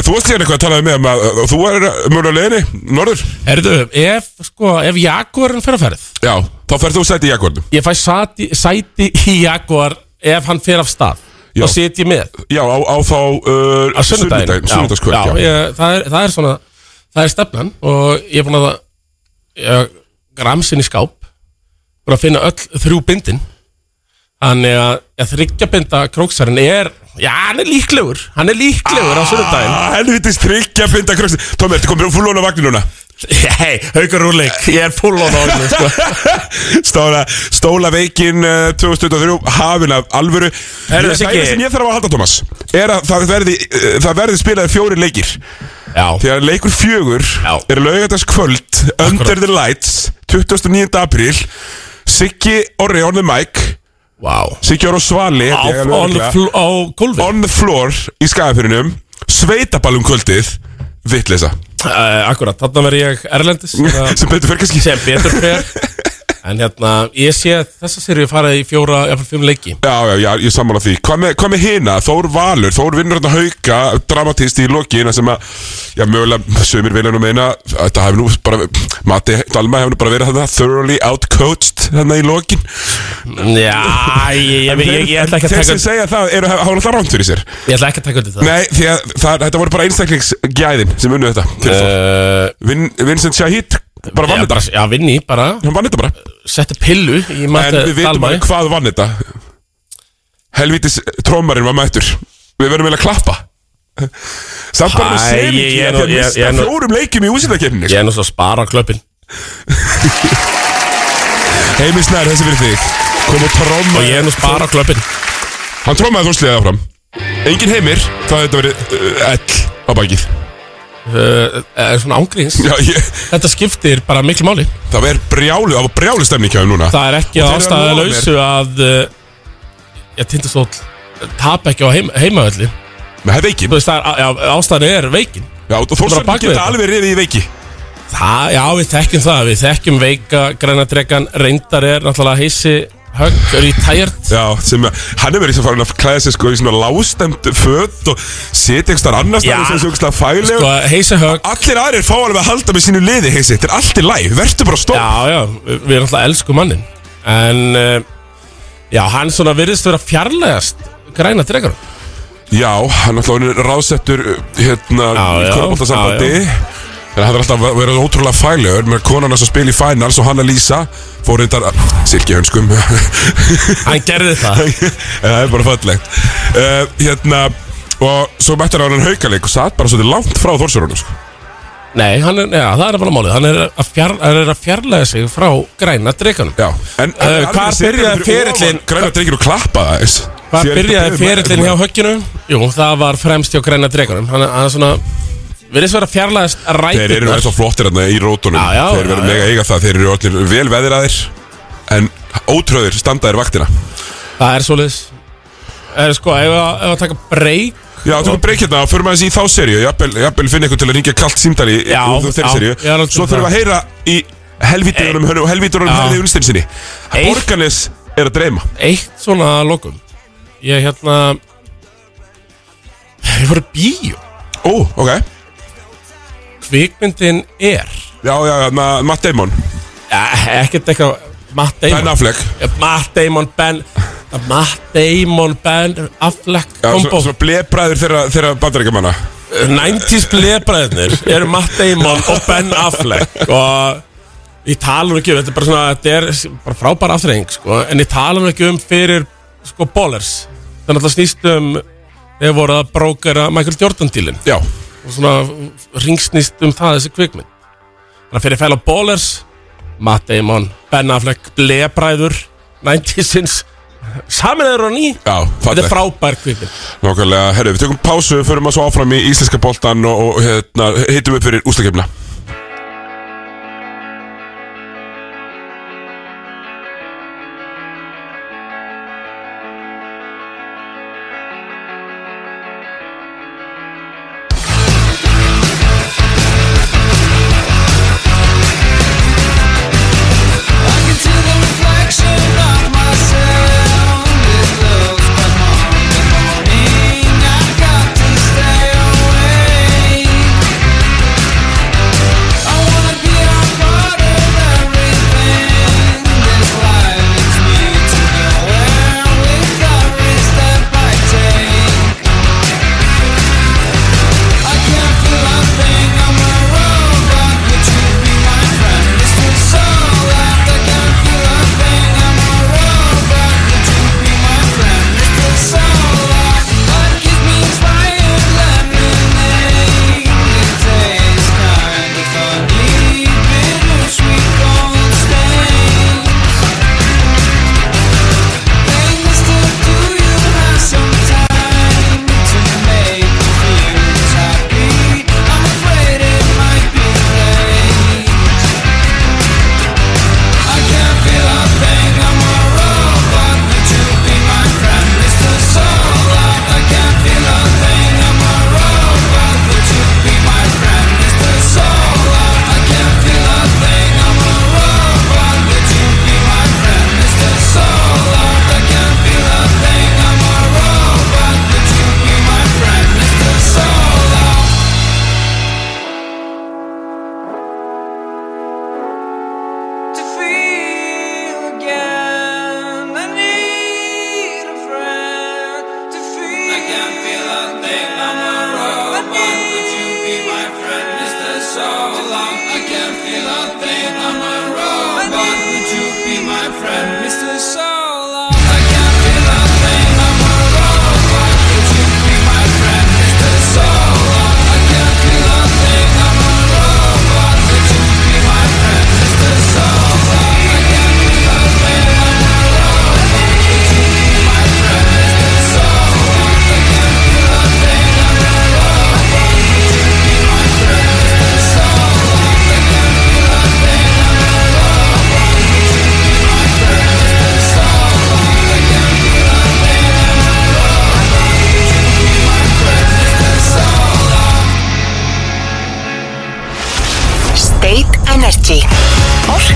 Þú varst síðan eitthvað að tala með um að uh, Þú er mjög á leiðinni, norður. Herðu, ef, sko, ef Jaguarinn fer að ferð. Já, þá ferð þú sæti í Jaguarnum. Ég fæ sæti, sæti í Jaguar ef hann fer af stað. Já. og sit ég með. Já, á, á þá uh, á sunnudaginn. Já, Sunnudagskvöld, já, já, ég, það, er, það er svona það er stefnan og ég er búin að ég, gramsin í skáp búin að finna öll þrjú bindin þannig að ég þryggja binda króksarinn er já, hann er líklegur hann er líklegur á Ah, helvitis tryggja binda kröks Tómi, ertu komin full on á vagninu núna? hei, haugur rúleik, ég er full on á honum, sko. (laughs) Stóla, veikin uh, 2023 Hafin af alvöru Herðu, Ég- Það Siggi. eina sem ég þarf að halda, Tómas Er að það verði, það verði spilaði fjóri leikir. Því að leikur fjögur er laugardags kvöld Under the Lights 29. apríl. Siggi Orri on the mic. Wow Siggi Orri og Svali Á, on, the on the floor í skagafyrinum Sveitaballum kvöldið Vittleysa uh, Akkurat, þarna verð ég erlendis (laughs) sem betur fyrir kannski. sem betur fer (laughs) En hérna, ég sé að þessa serið fara í fjóra, jafnvel fimm leiki. Já, já, já, ég sammála því. Hvað með, með hina? Þór Valur, Þór vinnur hérna hauka Dramatist í lokina sem að Já, mögulega, sömur vilja nú meina Þetta hefur nú bara Mati Dalma hefur nú bara verið þarna Thoroughly outcoached Þarna í lokin. Já, ég, ég, ég, ég, ætla ekki að Þeir taka sem segja það eru hafa alltaf rámt fyrir sér. Ég ætla ekki að taka undir það. Nei, því að það, þetta voru bara einstaklingsgæðin sem unnu þetta fyrir Vin, Vincent Shahid bara vann þetta? já, vinni bara. Hann vann þetta bara. Setti pillu í En mati við vitum Dalmæ bara hvað vann þetta. Helvítis trómarinn var mættur. Við verðum eiginlega að klappa. Samt bara með Æ, ég- ég er Að nú- að ég- ég er nú- fjórum leikjum í úsindakefninu Ég er nú svo að spara klöppin. (laughs) Heimir Snær, þessi fyrir þig. Kom og tróma Og ég er nú að spara klöppin. Hann trómaði þú sliðið áfram Engin heimir, það hefði þetta verið uh, ell á bakið uh, Er svona ángríns Já, ég, Þetta skiptir bara miklu máli. Það var brjálu, það var brjálu stemning hjá þeim núna. Það er ekki Og þeir eru að ástæða lofa lausu að uh, Ég tindastóll Tap ekki á heim, heimavöldi Með það veikin Þú veist það er, já, ástæðan er veikin. Já, og Bara Þórsson bak við geta þetta. alveg riðið í veiki. Það, já, við þekkjum það Við þekkjum veika, græna dregan Reyndar er náttúrulega heisi högg Retired Já, sem að Hann er verið sem farin að klæða sig sko í svona lástemt föt og setja einhver annars Já. staðar sem svo einhver fæleg Sko, heisi högg. Allir aðrir fá alveg að halda með sínu liði heisi Þetta er allt í læg, verður bara stopp Já, já, við erum alltaf elsku mannin En uh, Já, hann svona virðist vera fjarlægast Græna dregan Já, hann er alltaf ráðsettur uh, hérna Já, í já, korfbóltasambandi Þannig að hann er alltaf vera ótrúlega fælegur með konan hans að spila í finals og hann að lýsa fór reyndar Silki hönskum. Hann gerði það. (laughs) Það er bara fallegt. Uh, Hérna og svo mættur hann haukaleik og satt bara svolítið langt frá Þórsurunum sko. Nei, hann er, já, það er bara málið. Hann er að, fjar, hann er að fjarlæga sig frá græna dreganum Já, en Uh, hvar byrjaði ferillinn- Græna drengir og klappa það eins? Hvað byrjaði ferillin hjá högginu? Jú, það var fremst hjá græna Hann hann er svona Virðist vera fjarlægast rættirnar Þeir eru ennþá flottir hérna í rótunum. Já, já, Þeir verður já, mega eiga það. Þeir eru allir vel veðiraðir En ótröðir standaðir vaktina. Það er svoleiðis. Er sko, ef að, að taka breyk Já, tökum breyk hérna og förum aðeins í þá serju Jafnvel, finna ykkur til að ringja kalt símdali í Já, já, Svo þurfum við það. að heyra í helvítunum og helvítunum Já. herði unnstinn sinni Eitt- Borganes er að dreyma. Eitt svona að lokum. Ég hérna Ég Kvikmyndin er? Já, já, já, ma- Matt Damon. Ja, Ekkert eitthvað Matt Damon. Ben Affleck. Eh, Matt Damon, Ben Matt Damon, Ben Affleck Já, kombo. svo, svo blebræður þeirra, þeirra bandarækjumanna 90s blebræðinir eru Matt Damon og Ben Affleck og ég tala nú ekki um þetta er bara svona, þetta er bara frábæra afþreying sko, en ég tala nú ekki um fyrir sko ballers. Þannig að það snýst um þegar voru að brókera Michael Jordan dílin Já, og svona ringsnýst um það þessi kvikmynd. Þannig að fyrir fæla ballers Matt Damon, Ben Affleck blebræður 90sins saminlegur á ný. Já, þetta er frábær kvikmynd. Nákvæmlega, herru, við tökum pásu, förum að svo áfram í íslenska boltan og, og hérna, hittum upp fyrir úslakefna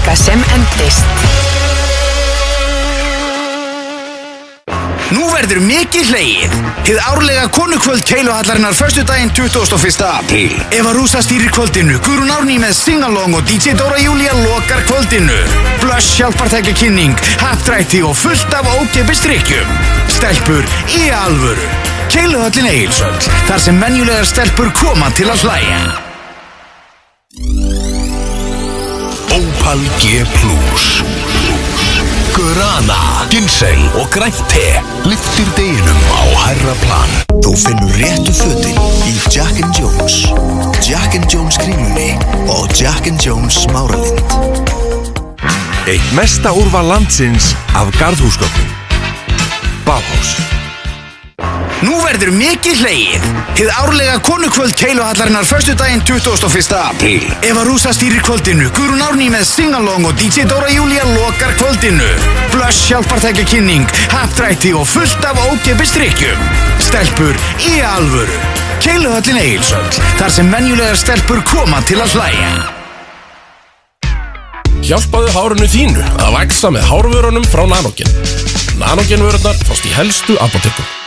Orka sem endist. Nú verður mikið hlegið. Hið árlega konukvöld keiluhallarinnar förstu daginn 21. apríl. Eva Rúsa stýrir kvöldinu, Guðrún Árný með Singalong og DJ Dóra Júlia lokar kvöldinu. Blush hjálpartækja kynning, hapdrætti og fullt af ógepi strikkjum. Stelpur í alvöru. Keiluhöllin Egilsöll, þar sem menjulegar stelpur koma til að hlæja. Opal G Guarana, Ginseng og grænt te Lyftir deginum á hærra plan. Þú finnur réttu fötin í Jack and Jones. Jack and Jones kringlunni og Jack and Jones smáralind. Eitt mesta úrval landsins af garðhúsgögnum. Bauhaus Nú verður mikið hlegið. Hið árlega konukvöld keiluhallarinnar förstu daginn 21. apríl. Eva Rúsa stýrir kvöldinu, Guðrún Árný með Singalong og DJ Dóra Júlia lokar kvöldinu. Blush hjálpartækja kynning, hapdrætti og fullt af ógepi strikkjum. Stelpur í alvöru. Keiluhöllin Egilsöll, þar sem menjulegar stelpur koma til að hlæja. Hjálpaðu hárunu þínu að vaksa með hárvörunum frá Nanogen. Nanogen vörurnar fást í helstu apotekum.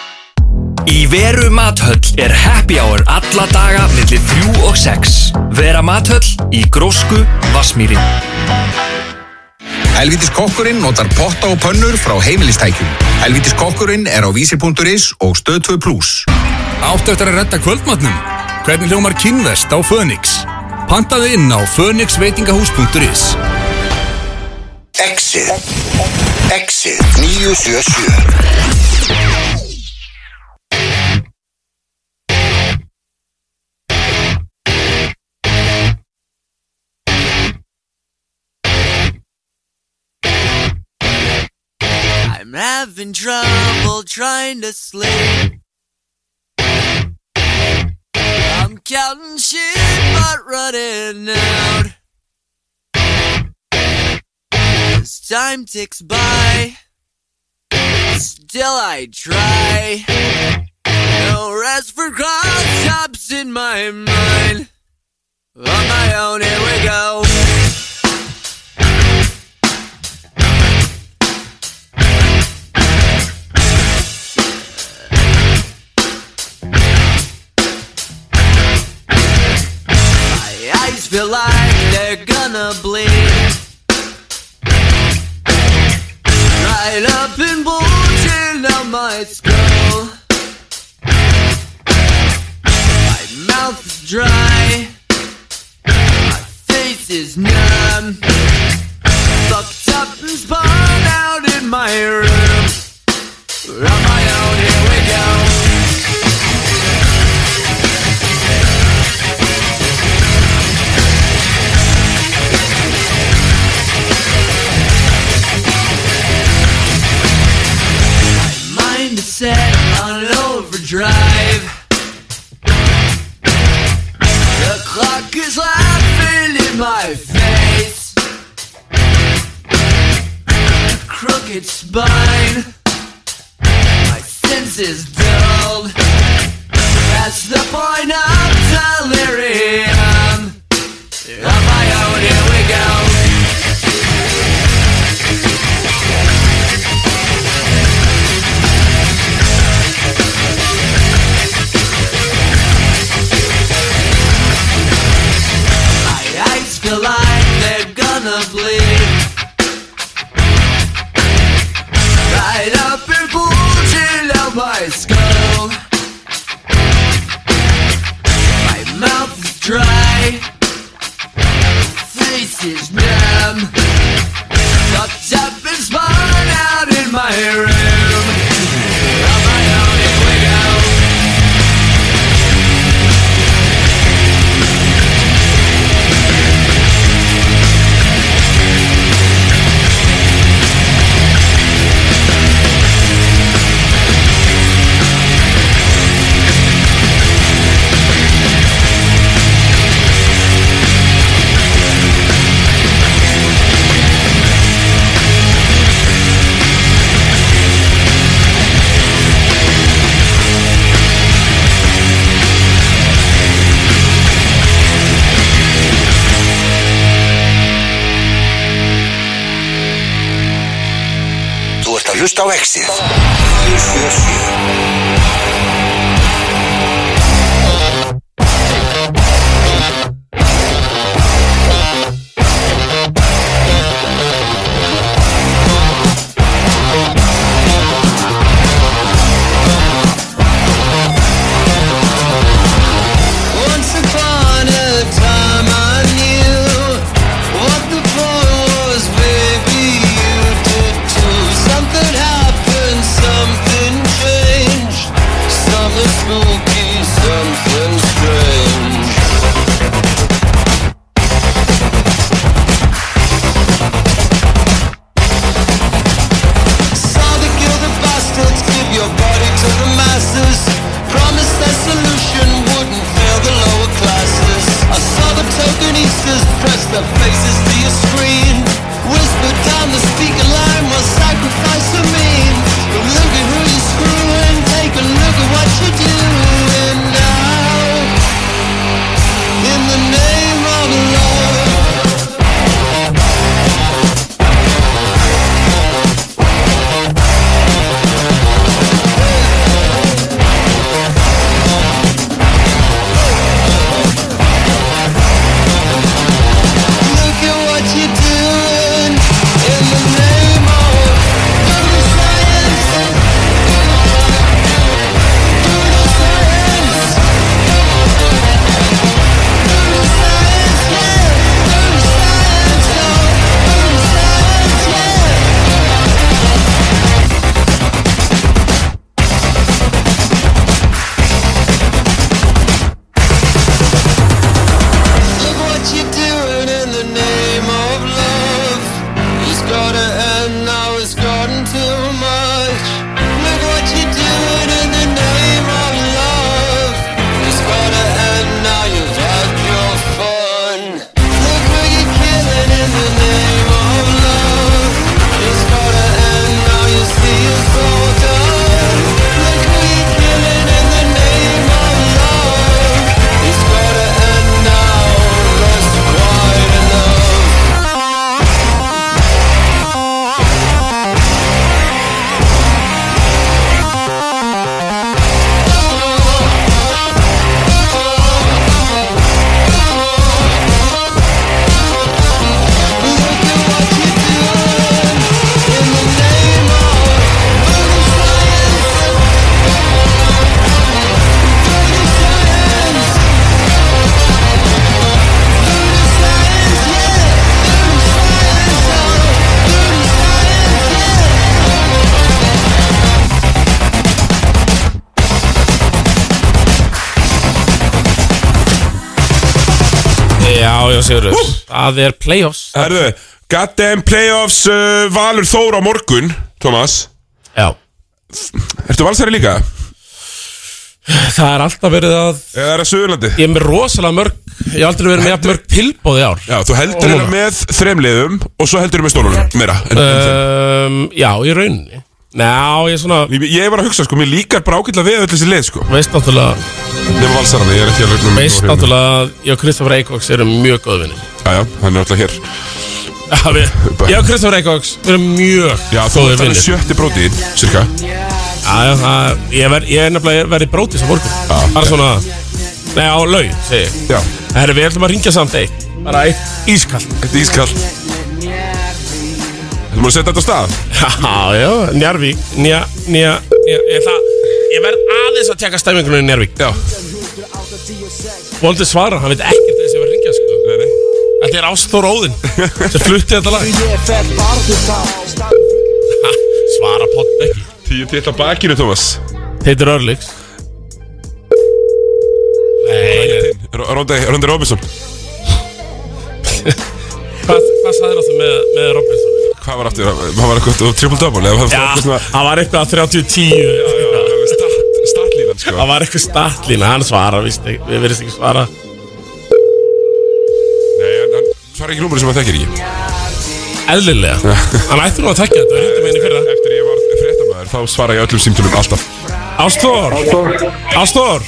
Í Veru Mathöll er happy hour alla daga millir 3 og 6. Vera Mathöll í Grósku, Vassmýri. Helvítis kokkurinn notar potta og pönnur frá heimilistækjum. Helvítis kokkurinn er á vísir.is og stöð 2 plus. Áttu eftir að redda kvöldmatnum? Hvernig hljómar kynvest á Fönix? Pantaði inn á fönixveitingahús.is Exit Exit 977 having trouble trying to sleep. I'm counting sheep but running out. As time ticks by, still I try. No rest for cross in my mind. On my own, here we go. Feel like they're gonna bleed. Right up and bulging out my skull. My mouth is dry. My face is numb. Fucked up and spun out in my room. Crooked spine, my senses dulled. That's the point of delirium. Það er playoffs. Herðu, goddamn playoffs uh, Valur Þór á morgun, Thomas. Já. Ertu valsari líka? Það er alltaf verið að Eða er það Suðurlandi? Ég er með rosalega mörg Ég hef aldrei verið með jafn mörg tilbóð í ár. Já, þú heldur hérna með þremliðum Og svo heldur með stólunum meira en, en um, Já, í rauninni Ná, ég er svona Ég, ég var að hugsa, sko, mér líkar bara ágætlega við öll þessi leið, sko. Veist náttúrulega Nefnum valsarana, ég er ekki að regna Veist náttúrulega að Ég og Kristoffer Eikóks erum mjög góð vinni Já, já, hann er alltaf hér. Já, við Ég og Kristoffer Við erum mjög Já, þú góðir alveg vinir. sjötti brótiðin, cirka Já, það Ég, ver, ég er nefnilega verið brótis á morgun. Já, Bara svona Nei, á laug, segi ég. Já. Herri, við ætlum að ringja samt eitt. Bara eitt ískall Eitt ískall Múið að setja þetta á stað? Já, já, Njarvík Nja, nja, nja Ég, ætla, ég verð aðeins að tjekka stæmingunum í Njarvík Já. Voldi svara, hann veit ekkert þess að ég var að ringja sko. Nei, nei. Þetta er Ástór Óðinn sem flutti þetta lag. Ha, (laughs) Svara pott ekki Tíu til á bakinu, Thomas. Heitir Örlíks Nei, nei Róndi, Robinson. (laughs) Hvað, hvað sagðir áttu með, með Robinson? Hvað var aftur? Hann var eitthvað? Triple double? Eða Já, hvað hann var eitthvað 30-10 Já, já, startlínan sko. Það var eitthvað startlína, hann svara, við verðist ekki svara. Nei, hann, svarar ekki númur sem hann þekkir ekki. Eðlilega. Hann ætti nú að tekja þetta, við ringdum einu fyrra. Eftir ég var fréttamaður þá svara ég öllum símtölum alltaf. Ástór Ástór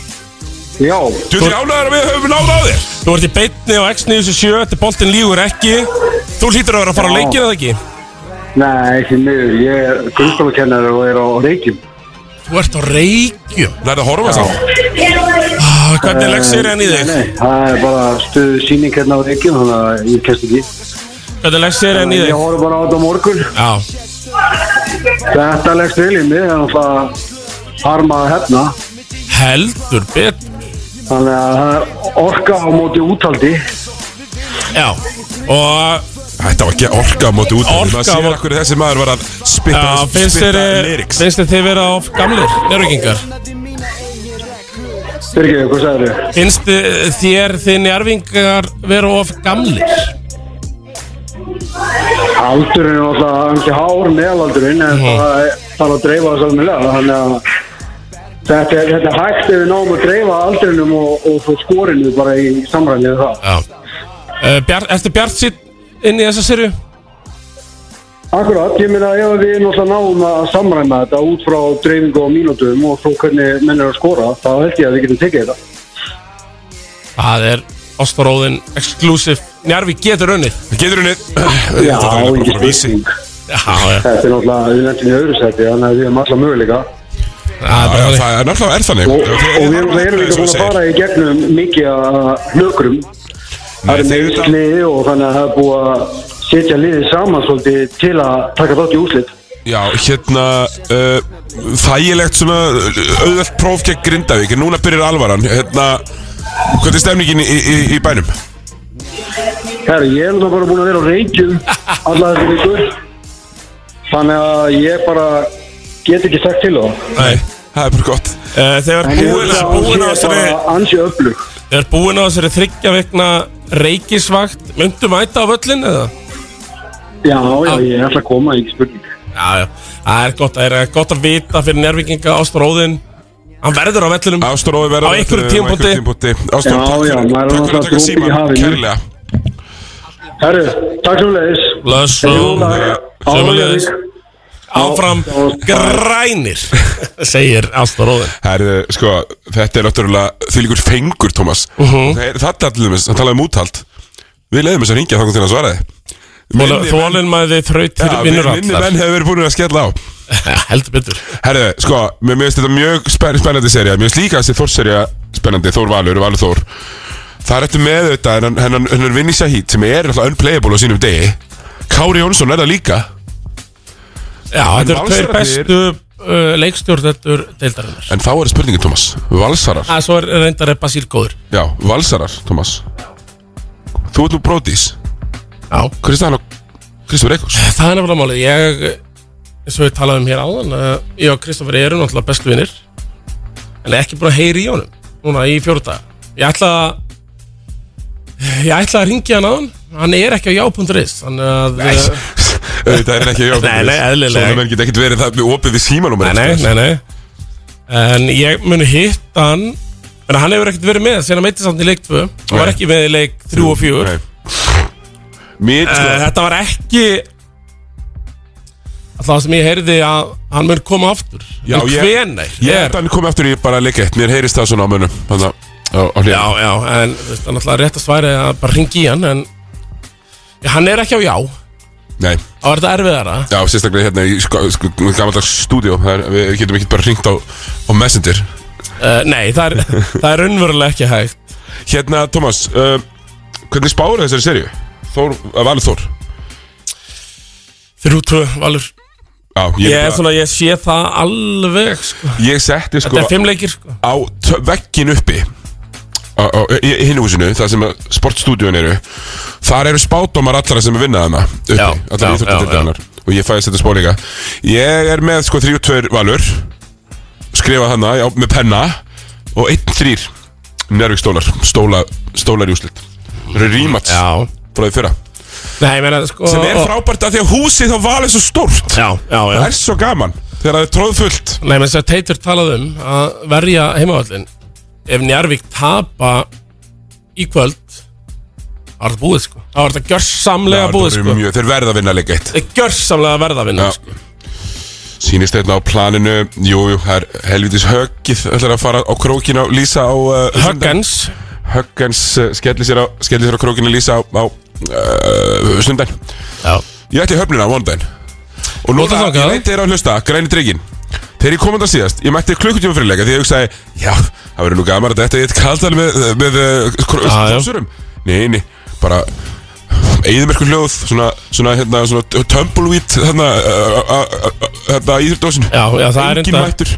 Já. Þú ert ánæður að við höfum náð á þér. Þú ert í beitni á X97, þetta boltin lígur ekki. Þú hlýtur að vera að fara á Já. leikina eða ekki? Nei, ekki miður, ég er grunnskólakennari og er á Reykjum. Þú ert á Reykjum Lærðu að horfa saman ah, Hvernig legg sér henni í þig? Nei, það er bara stuðu síning hérna á Reykjum, þannig að ég kennst ekki. Hvernig legg sér henni í Ég þig? horf bara á þetta morgun. Já Þetta leggst vel í mig, það er náttúrulega harma að hefna. Heldur betur Þannig að það er orka á móti úthaldi. Já Og Þetta var ekki orka á móti út Orka Það á sér móti- okkur þessi maður var að spitta, Já, finnst þér spitta eh, lyrics Finnst þér þið vera of gamlir, njárvíkingar? Fyrir hvað sagður þau? Finnst þið- þér þið njárvíkingar vera of gamlir? Aldurinn er náttúrulega ekki hár meðalaldurinn en Mhm. það er- þarf að dreifa það svolítið þannig að þetta er, þetta er hægt ef við náum að dreifa aldrinum og, og svo skorinu bara í samræmi við það. Já uh, Bjart, Ertu Bjart sitt inn í þessa sirju? Akkurat, ég meina ef við náttúrulega náum að samræma þetta út frá dreifingu á mínútum og svo hvernig menn er að skora, þá held ég að við getum tekið þetta. Það er Ástaróðin Exclusive Njarvík getur unnið Getur unnið (clears throat) Já, er vísi Já, já Þetta er náttúrulega, við nefnum í öðru seti, þannig að við hefum alla möguleika. Það er náttúrulega er þannig Og, við erum erum líka búin að fara í gegnum mikið hlökrum. Það er meðsli og þannig að það er búið að setja liðið saman svolítið til að taka þátt í úslit. Já, hérna uh, Þægilegt svona auðvelt próf gegn Grindavík en Núna byrjar alvaran Hérna, hvernig er stemningin í, í, í bænum? Herri, ég er náttúrulega bara búin að vera á reykjum alla þessi vikur. Þannig að ég bara get ekki sagt til það. Nei, það er bara gott uh, Þegar búin á þessari. Þegar búin á þessari þryggja vegna reykisvakt. Myndu mæta á völlin eða? Já, já, ég ætla að koma, ekki spurning. Já, já, það er gott, það er gott að vita fyrir njárvíkinga Ástaróðin Hann verður á vellinum. Ástaróði verður Á einhverjum takk Já, já, fyrir maður er Takk fyrir að taka í síman, kærlega. Herru, takk svo leiðis. Blessum Sömulegis Áfram grænir. (laughs) Segir Ástaróðin Herðu, sko, þetta er náttúrulega því líkur fengur, Tómas uh. -huh. Þetta er allir með, hann talaði um úthald. Við leiðum þess að ringja þannig til að svara þið Þólinn maður þrautir Já, vinnur minni allar. menn hefur verið búin að skella á. (laughs) Heldur betur. Herðu, sko, mér finnst þetta mjög spenn, spennandi serja Mér finnst líka þessi Þór-serja spennandi. Þór Valur, Valur Þór. Það er eftir með þetta hennan, hennan, hennan Vinni Shahid sem er alltaf unplayable á sínum degi. Kári Jónsson er það líka Já, þetta eru tveir bestu uh, leikstjórnendur deildarinnar. En þá er spurningin, Tómas Valsarar. Það svo er reyndar er Basíl góður. Já, Valsarar, Tómas Þú ert nú bródís Já. Er staðan á Kristofur Eikos? Það er nefnilega málið. Ég, eins og við talaðum hér áðan uh, Ég og Kristoffer eru náttúrulega bestu vinnir En ekki búin að heyri í honum Núna í fjóru dag Ég ætla að Ég ætla að ringja hann á hann Hann er ekki á já.is Þannig að Nei, (laughs) uh, Þetta er ekki nei, eðlilega. Svona menn geta ekkert verið það með opið við símanúmer Nei, nei, nei, nei. En ég muni hitta hann En hann hefur ekkert verið með Sen að meitti samt í leik 2 Hann var ekki með í leik 3 og 4 Mér, sko, Þetta var ekki Það sem ég heyrði að Hann mun koma aftur. Já, En ég- hvenær Ég held að hann komið aftur í bara leik eitt. Mér heyrist það svona á munum Þannig að á, á. Já, já, en það er náttúrulega rétt að sværi að bara ringi í hann en hann er ekki á já. Nei. Þá er þetta erfiðara? Já, sérstaklega hérna í sko, sko, gammaldags Það er- Við getum ekki bara ringt á, á Messenger. Uh, Nei, það er, (laughs) það er raunverulega ekki hægt. Hérna, Tómas uh, Hvernig spáur þessari serju? Þór, að Valur Þór. Þrjú tvö, Valur. Já, Ég, er svona, ég sé það alveg sko. Ég setti sko Þetta er fimm leikir sko. Á veggin uppi Í í hinu húsinu, það sem að sportstúdíun eru Þar eru spátdómar allra sem er vinnað hana uppi, Já, allar já, íþjóttatildinnar Og ég fæði að setja spá líka. Ég er með sko 3-2 valur Skrifa hana já, með penna Og 1-3 Njárvík stólar Stóla, Stólar í úslit Það eru rímats Já. Frá því fyrra. Nei, ég meina sko Sem er frábært að því að húsið þá valið svo stórt. Já, já, já. Það er svo gaman Þegar það er tróðfullt Nei, menn þess að Teitur talaði um að verja heimavallin Ef Njarvík tapa í kvöld Það var þetta búið sko. Það var þetta gjörsamlega búið sko. mjög- Þeir verða að vinna leik eitt. Það er gjörsamlega verða að vinna sko. Sýnist þetta á planinu. Jú, jú, það er helvitis höggið ætlar að fara á krókin og lýsa á uh, Höggens Höggens uh, skellir sér á, skellir sér á krókinu lýsa á, á uh, sundan Já. Ég ætti höfnina á vondaginn Og nú það, ég veit þér að hlusta, græni dryggin Þegar ég kom þetta síðast, ég mætti klukkutíma fyrir leika Því ég hugsaði, já, það verður nú gaman að þetta er eitt kaldal með, með Já, já. krossurum. Nei, nei, bara Eðimerkur hljóð, svona, svona, hérna, svona tumbleweed, hérna, uh, uh, hérna, íþjóðdósin Já, já, það er reyndar- mættur.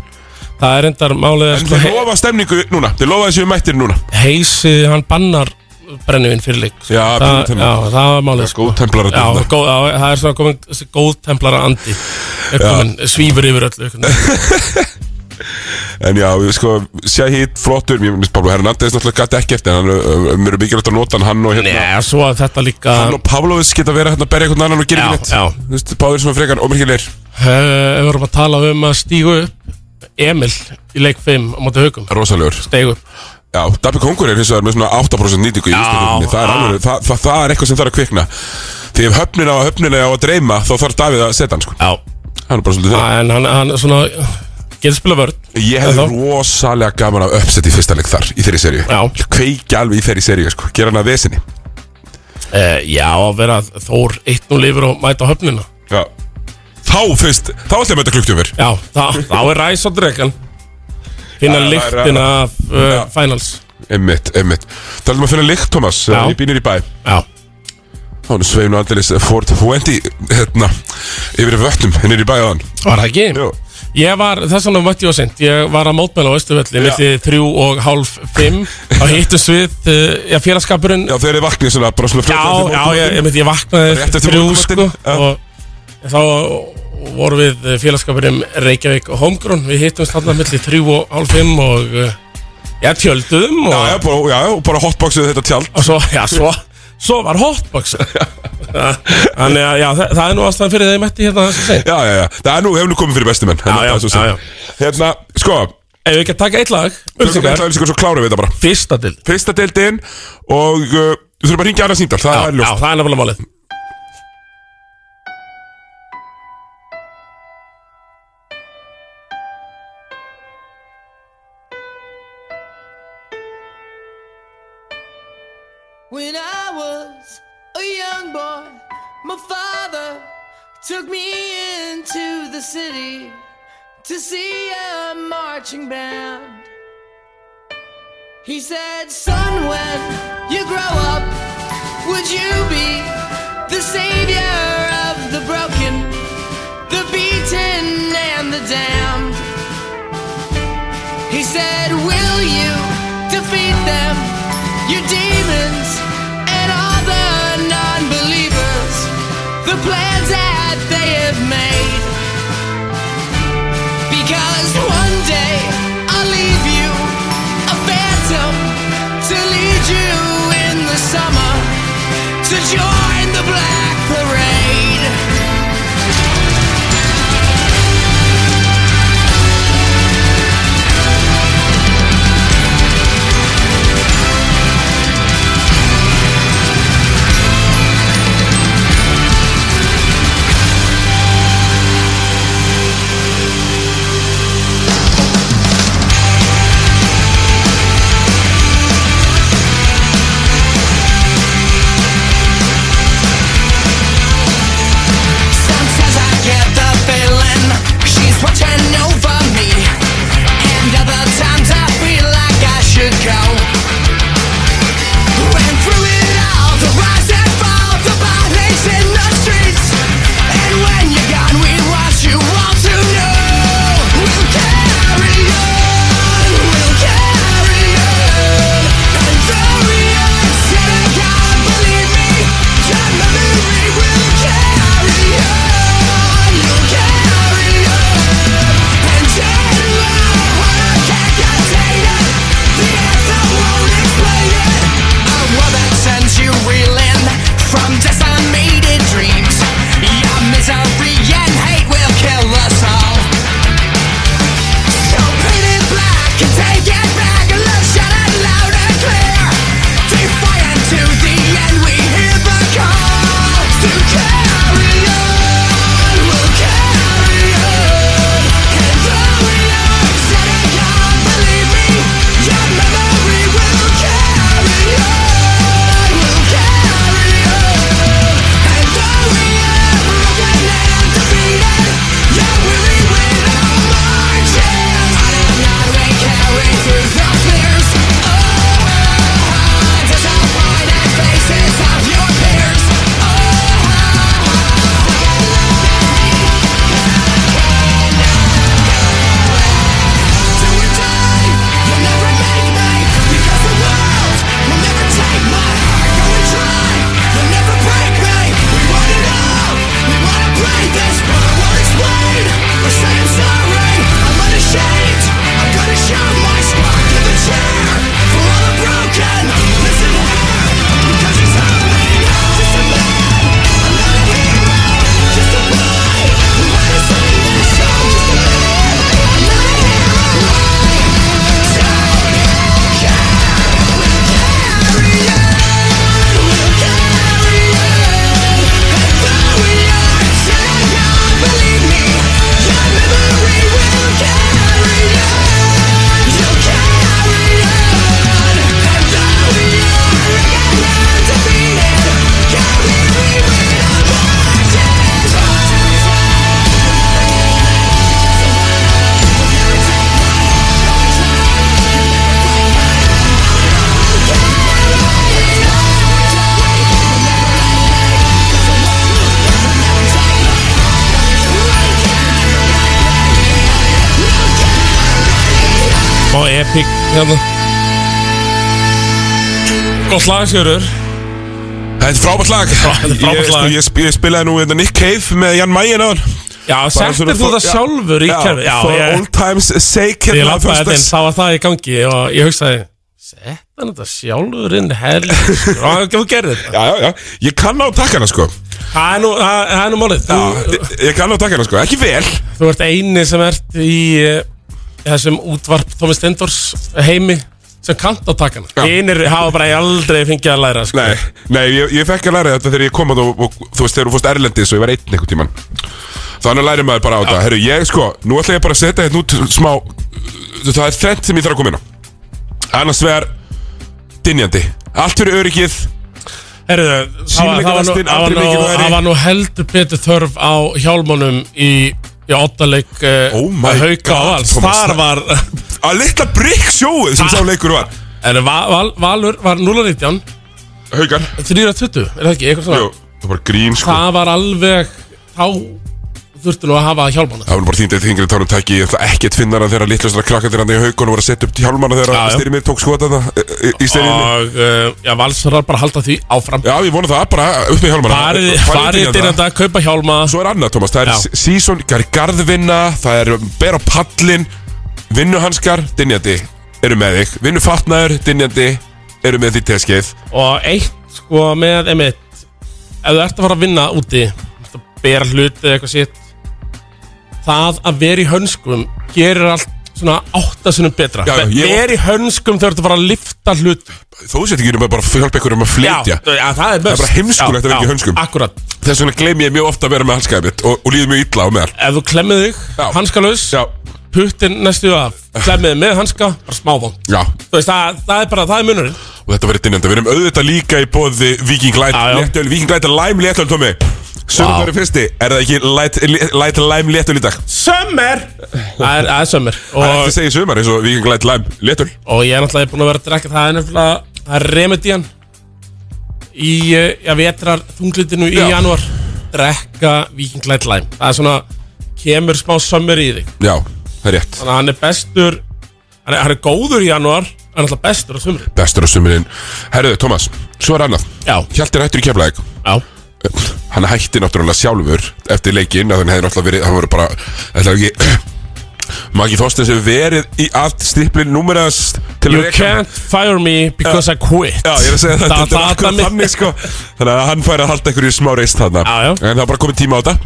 Það er endar málið En þeir lofa stemningu núna, þeir lofa þessu mættir núna. Heisi, hann bannar brennivinn fyrir leik Já, það, já, það var málið sko. Góð templara Já, góð, já, það er svona komin þessi góð templara andi komin, svífur yfir öllu. (laughs) En já, sko, Shahid, flottur Mér finnst Pablo Hernández náttúrulega gæti Hann er mér er mikilvægt að nota hann, hann og hérna Nei, svo að þetta líka Hann og Pavlovits geta verið hérna að berja einhvern annan og gera ekki neitt. Þú veist, báðir sem er frekar ómerkilegir Við vorum að tala um að stígu upp Emil í leik 5 á móti haugum Rosalegur. Stegu upp Já, Dabbi Kongur er hins vegar með svona 8% nýtingu í úrslitunni. það, er alveg, það, það, það er eitthvað sem þarf að kvikna. Því ef höfnin á höfnin á að dreyma þá þarf Davíð að setja hann sko. Já. Hann er bara svolítið það En hann, hann svona Getur spila vörð Ég hefði rosalega gaman af uppsett í fyrsta leik þar Í þeirri seríu. Já. Kveiki alveg í þeirri seríu sko. Gera hann að vesinni. Uh, Já, að vera Þór 1-0 yfir og mæta höfnina. Já. Þá fyrst, þá ætlum við að mæta klukktum fyrr. Já, þá, þá er ræs á dregan Finna Já, lyktina já. af uh, finals. Emmitt, emmitt Það ætlum að finna lykt, Thomas Já. Í bínir í bæ. Já. Þá er sveinu andilis Ford Fuendi Hérna Yfir vötnum Hinnir í bæ á hann Var það ekki? Jú Ég var, þess vegna mætti ég á sent. Ég var að mótmæla á Östuvelli Já. Milli þrjú og hálf fimm. Þá hittust við, uh, já, félagskapurinn. Já, þegar þið vaknið svona Bara svona Já, já, ég, ég, ég vaknaði Rétt eftir þrjú morgunmatinn, sko Og þá vorum við eh, félagskapurinn Reykjavík og Homegrown. Við hittumst þarna milli þrjú og hálf fimm Og uh, já, tjölduðum og, Já, já, bara, já, og bara hotboxuð þetta tjald. Og svo, já, svo, svo var hotbox (laughs) Þannig að, já, það, það er nú ástæðan fyrir þeim mætti hérna þessu sein Já, já, já. Það er nú, hefur nú komið fyrir bestumenn Já, já, já. Hérna, sko. Ef við ekki að taka eitt lag eitthvað ölsingar svo klárum við þetta bara. Fyrsta dild Fyrsta deildin Og uh, við þurfum að ringja Arna Sýndal Það Já, er já, to see a marching band. He said, Son, when you grow up, would you be the savior of the broken, the beaten, and the damned? He said, Will you defeat them, your demons, and all the non believers, the plans that they have made? Join the black hérna. Lag, Sigurður. Þetta er frábært lag. (laughs) Þetta er Ég, frábært sko, lag. ég, sp- ég spilaði nú hérna Nick Cave með Jan Mayen á hann Já, settir þú það sjálfur í kerfi Já, for ég- old times sake Ég hérna á lappaði þetta inn, föstudags. þá var það í gangi og ég hugsaði Sett hann þetta sjálfur inn hel Og þú gerði þetta? Já, já, já, ég kann á takkana sko. Það er nú, það það er nú málið. Þú, ég, ég kann á takkana sko, ekki vel. Þú ert eini sem ert í eh, þessum útvarp Thomas Stendors heimi sem kant á takkana Einir hafa bara aldrei fengið að læra sko. Nei, nei ég, ég fekk að læra þetta þegar ég kom að og, og þú veist, þegar þú fórst Erlendis og ég var einn einhvern tíman Þannig læri maður bara á þetta. Herru, ég sko, nú ætla ég bara að setja hérna út smá Það er þrennt sem ég þarf að koma inn á. Annars vegar Dinjandi Allt fyrir öryggið. Mikilvægari. það var nú heldur betur þörf á hjálmunum í, í oddaleik uh, Oh my Hauka og God, Vals Thomas, Þar var Að litla brygg sjóið sem sá leikur var. En val, val, Valur var 0-19 Haukar. 3-20, er það ekki? Eitthvað svona. Jú, það var grín sko. Það var alveg Þá þurftu nú að hafa hjálmana. Það nú bara þýndið þingri tánum tæki Ég ætla finnar að þeirra litlustra krakka þeirra í haugunum voru að setja upp hjálmana Já, já. þeirra Styrmir tók skota það í styrjinni Og uh, já, Valsarar bara halda því áfram. Já, ég vona það bara upp með hjálmana. Farið til þetta kaupa hjálma. Svo er annað, Tómas, það er season, það er garðvinna, það er ber á pallin, vinnuhanskar, dinjandi, eru með þig, vinnufatnaður, dinjandi, eru með því teskeið. Og eitt sko með emitt Ef þú ert að fara að vinna úti Bera hluti eða eitthvað sitt Það að vera í hönskum Gerir allt svona áttasinnum betra Já, já, ég- Vera í hönskum þegar þú fara að lifta hlut Þó sétt ekki um að bara hjálpa ykkur um að flytja. Já, já, það er er bara heimskulegt að vera ekki í hönskum. Akkurat Þess vegna gleym ég mjög ofta að vera með hanskaðið mitt og, og líður mjög illa á meðal. Ef þú klemmið þig, hanskalaus Já. Puttin næstu af Klemmið með hanska, bara smávon Já. Þú veist, það, það er bara, það er munurinn Og þetta verður dinjandi. Við erum auðvitað líka í bóði Viking Light, Já, já. léttöl, Viking Light læm léttöl, Tómi. Wow. fyrsti, er það ekki light, light læm léttöl í dag? Sömmer Það er, það er sömmer Það er ekki að segja sumar eins og Viking Light læm léttöl. Og ég er náttúrulega búin að vera að drekka Það er nefnilega, það er remedian Í, eh, já, vetrar þunglitinu í Já. janúar Drekka Viking Light Lime Það er svona, kemur smá sömmer í þig Já, það er rétt. Þannig að hann er bestur Hann er, hann er góður í janúar Hann er alltaf bestur á sömri Bestur á sumurinn Herruðu, Tómas, svo er annað. Já. Hjalti er hættur í keflæk Já. Hann hætti náttúrulega sjálfur eftir leikinn að hann hefði náttúrulega verið, hann voru bara ætla ekki Maggi Þorstins hefur verið í allt stiplin númerast til You reka can't fire me because I quit. Já, ég er að segja Það- þetta er akkurat það- þannig sko. Þannig að hann fær að halda einhverju smá reist þarna. Já, já. En það er bara komið tíma á þetta.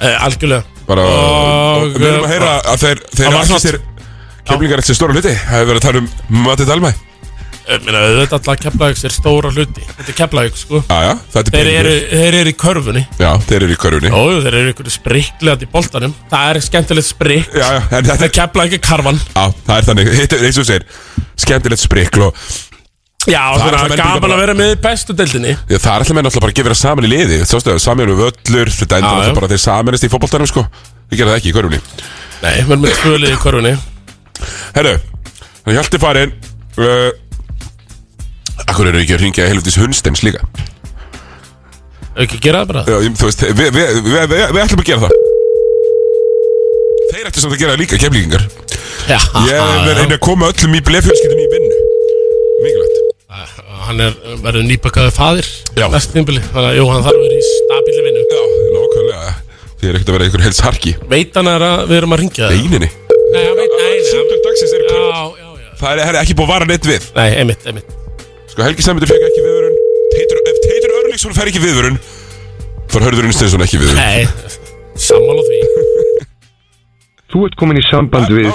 Eh, Algjörlega bara, og, við erum að heyra að þeir, þeir svona- sér keflingar eftir stóra hluti. Það hefur verið að tala um Matti Dalmæ. Ég meina, auðvitað alltaf Keflavíks er stóra hluti. Þetta er Keflavíks, sko. Já, já, þetta er Þeir eru, þeir eru í körfunni. Já, þeir eru í körfunni. Ójú, þeir eru ykkur sprikklega í boltanum. Það er skemmtilegt sprikk. Já, já, en þetta er Keflavík er karvan Já, það er þannig, Hitt- eins og segir Skemmtilegt sprikl og Já, er svona gaman bara- að vera með bestu deildinni. Já, það er alltaf menn alltaf bara að gefa það saman í liði. Þú veist saman við völlur Þetta endur alltaf bara þeir samanist í fótboltanum sko. Við gerum það ekki í körfunni. Nei, við erum með tvölið í körfunni. Herru, það hjalti farin uh, Akkur eru ekki að ringja helvitis hundsteins líka? Ekki gera það bara? Já, þú veist, við, við, við, við ætlum að gera það. Þeir ættu samt að gera líka, kemlingar Já, Ég einu að koma öllum í blefjölskyldum í vinnu Hann er, verður nýbakaði faðir Já. Næst tímbili Þannig að jú, hann þarf að vera í stabíli vinnu. Já, nákvæmlega. Þið er ekkert að vera einhver heils harki Veit hann er að við erum að ringja það? Eininni Nei, hann veit, nei, Það er, ekki búið að vara neitt við. Nei, einmitt, einmitt. Sko Helgi Sæmundur fekk ekki viðvörun. Teitur, Ef Teitur Örlíksson fær ekki viðvörun Far Hörður Unsteinsson ekki viðvörun. Nei, sammála því. Þú ert komin í samband við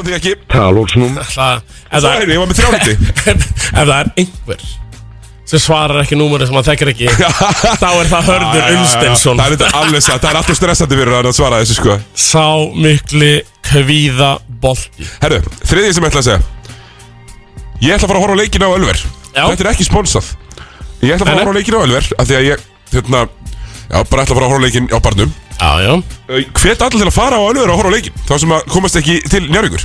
Talóksnum Það, er, ég var með þrjáliti (laughs) ef það er einhver sem svarar ekki númuri sem hann þekkir ekki (laughs) þá er það Hörður Unsteinsson Það er þetta alveg satt Það er alltaf stressandi fyrir hann að svara þessu sko. Sá mikli kvíða bolti. Herru, þriðið sem ég ætla að segja. Ég ætla að fara að horfa á leikina á Ölver. Já. Þetta er ekki sponsað. Ég ætla að fara að horfa á leikina á Ölver af Því að ég, hérna Já, bara ætla að fara að horfa á leikin á barnum. Já, já. Hvet allir til að fara á Ölver og horfa á leikin Þá sem að komast ekki til njárvíkur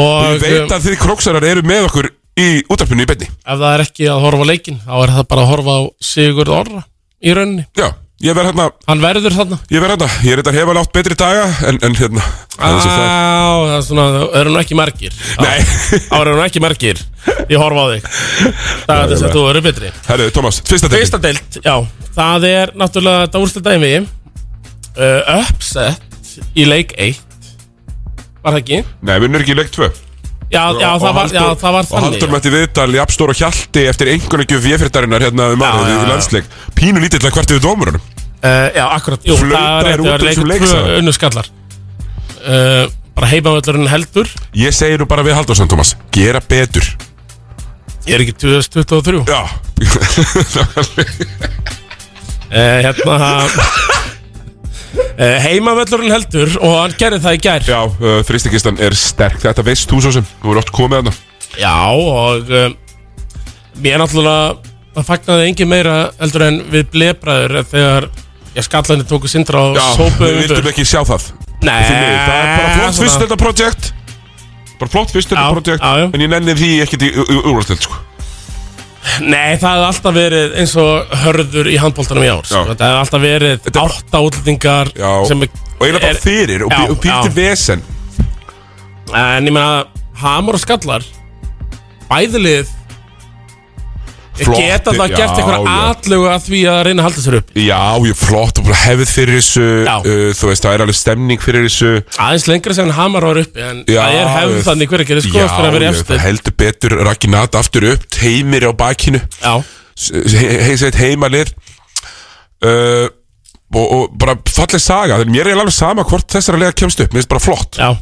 Og Ég veit að þið króksarar eru með okkur í útarpinu í beinni. Ef það er ekki að horfa á leikin þá er það bara að horfa á Sigurd Orra í rauninni. Já, Ég verð hérna Hann verður þarna. Ég verð hérna. Ég er þetta hefa látt betri daga En, en hérna. Á, það er svona, það eru nú ekki margir. Nei. Það eru nú ekki margir. Ég horfa á þig. Það er þess að þú eru betri. Herru, Tómas, fyrsta deild. Fyrsta deild, já. Það er náttúrulega þetta úrslit dæmi. Uh, Upset í leik 1 Var það ekki? Nei, við erum ekki í leik 2 Já, já, það var, já, það var Og þannig Haldur mætti viðtal í Appstór og Hjalti Eftir einhvern veginn viðfyrtarinnar hérna um já, í landsleik. Pínu lítill að hvert yfir dómurunum. Uh, Já, akkurat, jú, Flautaðir það er rétt, út það er úr þessum leik leik, tvö unnu skallar. Uh, Bara heimavöllurinn heldur. Ég segi nú bara við Haldursson, Tómas Gera betur. Ég er ekki 2023 Já. (laughs) Uh, Hérna Heimavöllurinn heldur og hann gerði það í gær. Já, uh, þrýstikistan er sterk Þetta veist þú svo sem Þú er oft komið hana Já, og uh, Mér náttúrulega Það fagnaði engin meira heldur en við blebræður Þegar ég skallanir tóku sindra og Já, sópuðu við vildum ekki sjá það. Nei, Því miður, Það er bara flott svona- fyrst þetta projekt. Bara flott fyrst þetta Já, projekt já, já. En ég nenni því ekkert í úrvarsleild sko. Nei, það hefði alltaf verið eins og hörður í handbóltanum í ár sko. Þetta hefði alltaf verið átta útlendingar sem er, Og eiginlega bara fyrir Og, Já, og já. vesen En ég meina, hamur og skallar Bæðilið Geta það já, gert eitthvað já. atlögu að því að reyna að halda sér upp? Já, ég flott og bara hefð fyrir þessu uh, Þú veist, það er alveg stemning fyrir þessu. Aðeins lengra sem hamar var uppi En Já, það er hefð þannig hver ekki sko, fyrir að vera Já, efstir það heldur betur Rakinat aftur upp Teimir á bakinu. Já. Heiðsveit heimalið. Uh, og, og bara falleg saga mér er alveg sama hvort þessara lega kemst upp Mér finnst bara flott. Já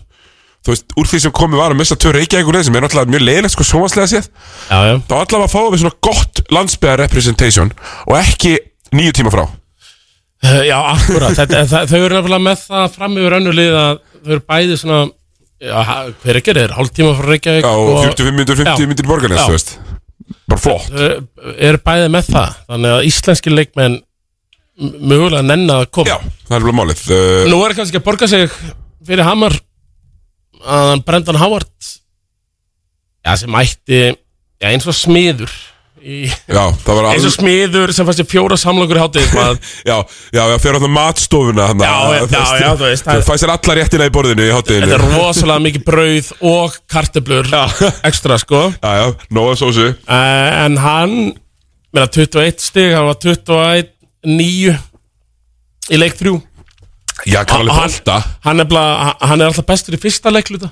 Þú veist, úr því sem komið var að missa tvö þeim sem er náttúrulega mjög leiðilegt sko sjómaslega séð. Já, já. Þá allavega fáum við svona gott landsbyðar representation og ekki nýju tíma frá. Uh, Já, akkurat, þetta, (laughs) það, þau eru nefnilega með það fram yfir önnu lið að þau eru bæði svona já, ha- hver ekki er þeir, hálftíma frá Reykjavík Já, og 45 mínútur, 50 Já. mínútur í borgarnes, Já. þú veist. Bara flott. Þau eru bæði með það þannig að íslenski leikmenn m- mögulega nenna að koma. Já, það er alveg málið. Uh, Nú er kannski að borga sig fyrir Hamar að hann Brendan Howard já, sem mætti já, eins og smiður í, Já, það var eins og smiður sem fannst ég fjóra samlokur í hátið (laughs) Já, já, já, fyrir hann matstofuna hann Já, já, já, þú veist, Það fæ sér alla réttina í borðinu í hátteginu Þetta er rosalega mikið brauð og karteblur ekstra sko. (laughs) Já, já, nóga sósu. Uh, En hann meina 21 stig, hann var 21 9 í leik 3 Já, hann, hann, er bara, hann er alltaf bestur í fyrsta leikluta.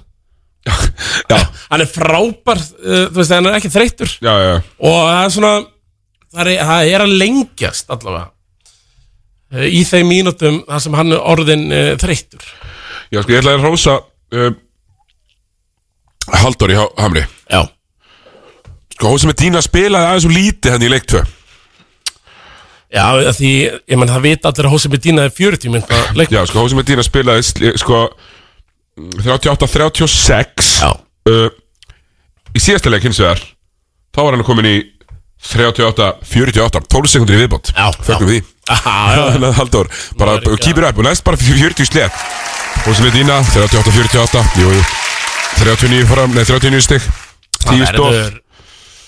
Hann er frábær, uh, þú veist, hann er ekki þreytur Já, já Og það er svona Það er, það er að lengjast allavega uh, Í þeim mínútum þar sem hann er orðin uh, þreytur Já, sko, ég ætlaði að hrósa uh, Halldór í Há- Hamri. Já. Sko, hún sem er dýna spilaði aðeins og lítið hann í leik 2 Já, því, ég menn það vita allir að Hósi Medina er 40 mynda leik Já, sko, er dýna spilaði sko 38-36 Já. uh, Í síðasta leik hins vegar Þá var hann komin í 38-48 12 sekundur í viðbót. Já, Fögnum við því. (laughs) Já. Þannig að Halldór Bara kýpir upp og næst bara 40 slet Hún sem er dýna 38-48 Jú, jú. 39 fram, nei 39 stygg 10 stóð verður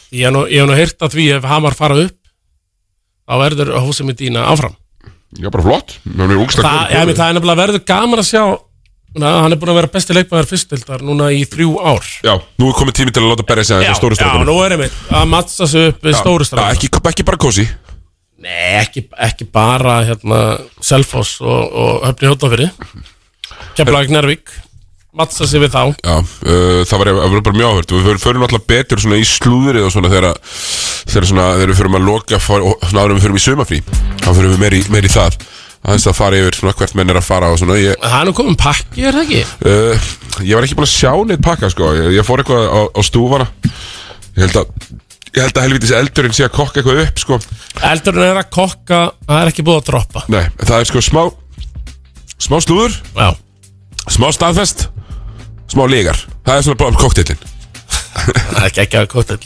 Ég hef nú, ég hef nú heyrt að því ef Hamar fara upp þá verður Hósi Medina áfram. Já, bara flott. Það, ja, það er nefnilega verður gaman að sjá na, hann er búin að vera besti leikmaður fyrstildar núna í þrjú ár. Já, nú er komið tími til að láta berja sig Já, aðeins á stóru já, strákunum nú er einmitt að mattsa sig upp við Já, stóru já, strákuna ekki, ekki bara kósi Nei, ekki, ekki bara hérna, Selfoss og, og Höfni Hóttafyrir Keflavík Nervík mattsa sig við þá. Já, uh, það var, var bara mjög áhört. Við förum- alltaf betur svona í slúðrið og svona þegar, þegar, svona, þegar við förum að loka og svona áður en við förum í sumafrí þá förum við meir í, meir í það. Aðeins að fara yfir svona hvert menn er að fara og svona ég, Það er nú komin pakki, er það ekki? uh, ég var ekki búin að sjá neitt pakka sko. Ég, ég fór eitthvað á, á stúfana. Ég held að Ég held að helvitis eldurinn sé að kokka eitthvað upp sko. Eldurinn er að kokka, það er ekki búið að droppa. Nei, það er sko smá Smá slúður. Já. Smá staðfest Smá lígar. Það er svona bara kokteilin Það er ekki ekki að kóttel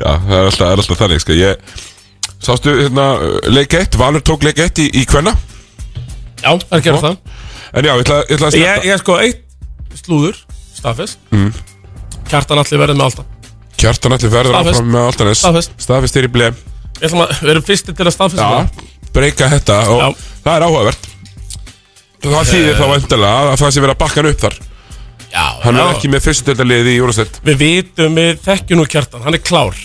Já, það er alltaf, er alltaf þannig sko. Ég Sástu hérna leik 1 Valur tók leik 1 í, í Kvenna Já, það er gerð það. En já, ég ætla, ég ætla að Ég, ég sko eitt slúður Staðfest. Mm. Kjartan allir verið með alltaf Kjartan allir verður áfram með Altanes. Staðfest. Staðfest er í ble Ég ætlum að, við erum fyrsti til að staðfesta Já, breyka þetta og það er áhugavert. Það þýðir þá vantilega að það sé verið að bakka hann upp þar. Já, hann er ekki með fyrstutildaliði í úrstætt Við vitum, við þekkjum nú kjartan, hann er klár.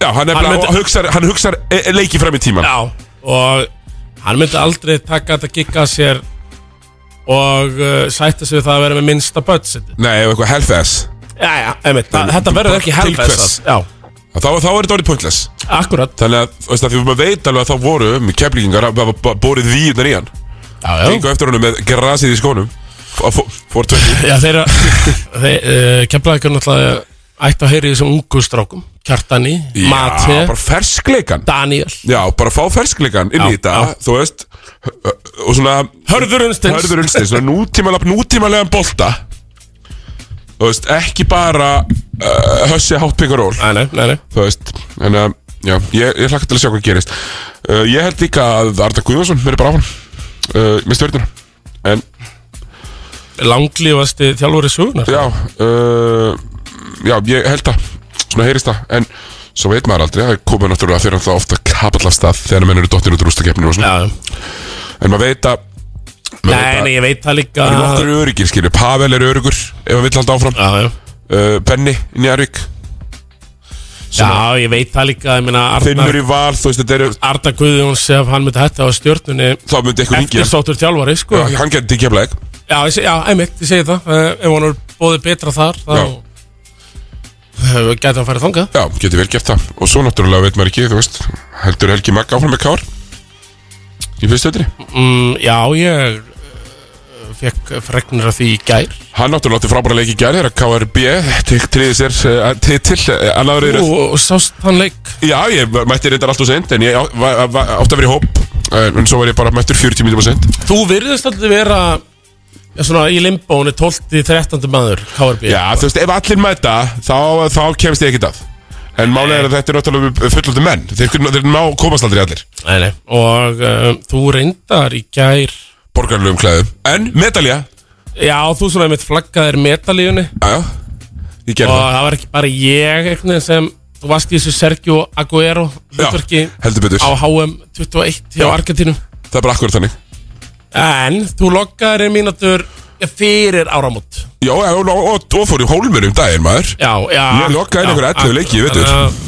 Já, hann, Hann myndi- hugsar, hann hugsar e- e- leiki fram í tíman Já, og hann myndi aldrei taka þetta gigga sér og uh, sætta sig við það að vera með minnsta budget Nei, ef eitthvað helfess Já, já, einmitt, það, þetta verður ekki hvers? Já, Þá, þá er þetta orðið pointless. Akkurat Þannig að, þú veist að því maður veit alveg að þá voru með keflingingar að borið víunar í hann. Já, já. Gengu eftir honum með grasið í skónum Og fó- Fór tvöndi Já, þeirra þeir, uh, Keflavíkur náttúrulega ætti að heyri þessum ungu strákum. Kjartani, Já, Mati, bara ferskleikan. Daniel Já, bara fá ferskleikan inn Já, í þetta já. Þú veist Og svona Hörður Unnsteins. Hörður Unnsteins Svona nútímalega, nútímalega bolta. Þú veist, ekki bara uh, Hössi hátt pingaról Nei, nei, nei, nei. Þú veist, en að Já, ég, ég hlakka til að sjá hvað gerist. Uh, Ég held líka að Arda Guðvarsson er bara á hann uh, Með stjórnuna En Langlífasti þjálfur í sögunar Já, uh, já, ég held það Svona heyrist það En svo veit maður aldrei Það komið náttúrulega fyrir alltaf ofta kapallastað Þegar menn eru dottir út úr úrstakefninu og svona. Já, En maður veit að maður Nei, veit að- nei, ég veit það líka. Það eru nokkur öryggir, skilju Pavel er öryggur Ef hann vill halda áfram. Já, uh, Benny Njarvík Já, ég veit það líka, Finnur í val, þú veist, þetta eru Arnar Guðjóns ef hann myndi hætta á stjórnunni Þá myndi eitthvað ringi Eftirsóttur þjálfari, sko. Já, hann getur ekki heflaðið Já, ég, seg- já, einmitt, ég segi það. Uh, Ef hann er bóðið betra þar þá uh, gæti hann farið þangað. Já, getur vel gert það. Og svo náttúrulega veit maður ekki, þú veist Heldur Helgi Magga áfram með Kár Í fyrstöldri mm, Já, ég uh, fekk fregnir af því í gær. Hann náttúrulega átti frábæra leik í gær Þegar KRB triði sér uh, til, til uh, annaður Ú, og sást hann leik? Já, ég mætti reyndar allt og seint En ég á- va- va- átti að vera í hóp En en svo var ég bara mættur 40 mínútur og seint. Þú virðist alltaf vera já, svona, í limbónu 12. 13. maður KRB Já, þú veist, ef allir mæta Þá, þá kemst ég ekkert að En málið er að þetta er náttúrulega fullöldu menn Þeir, þeir ná komast aldrei allir Nei, nei. Og um, þú reyndar í gær Borgarlegum klæðum En medalja Já, þú svona einmitt flaggaðir metalíunni Já, já Ég Og gerði það það var ekki bara ég veginn sem Þú varst í þessu Sergio Aguero hlutverki heldur betur. á HM 21 hjá Já. Argentínu Það er bara akkur þannig En þú loggaðir í mínútur fyrir áramót. Já, já, og, og, og fór í hólmur um daginn, maður. Já, já. Ég lokkaði einhver 11 leiki, ég veit þú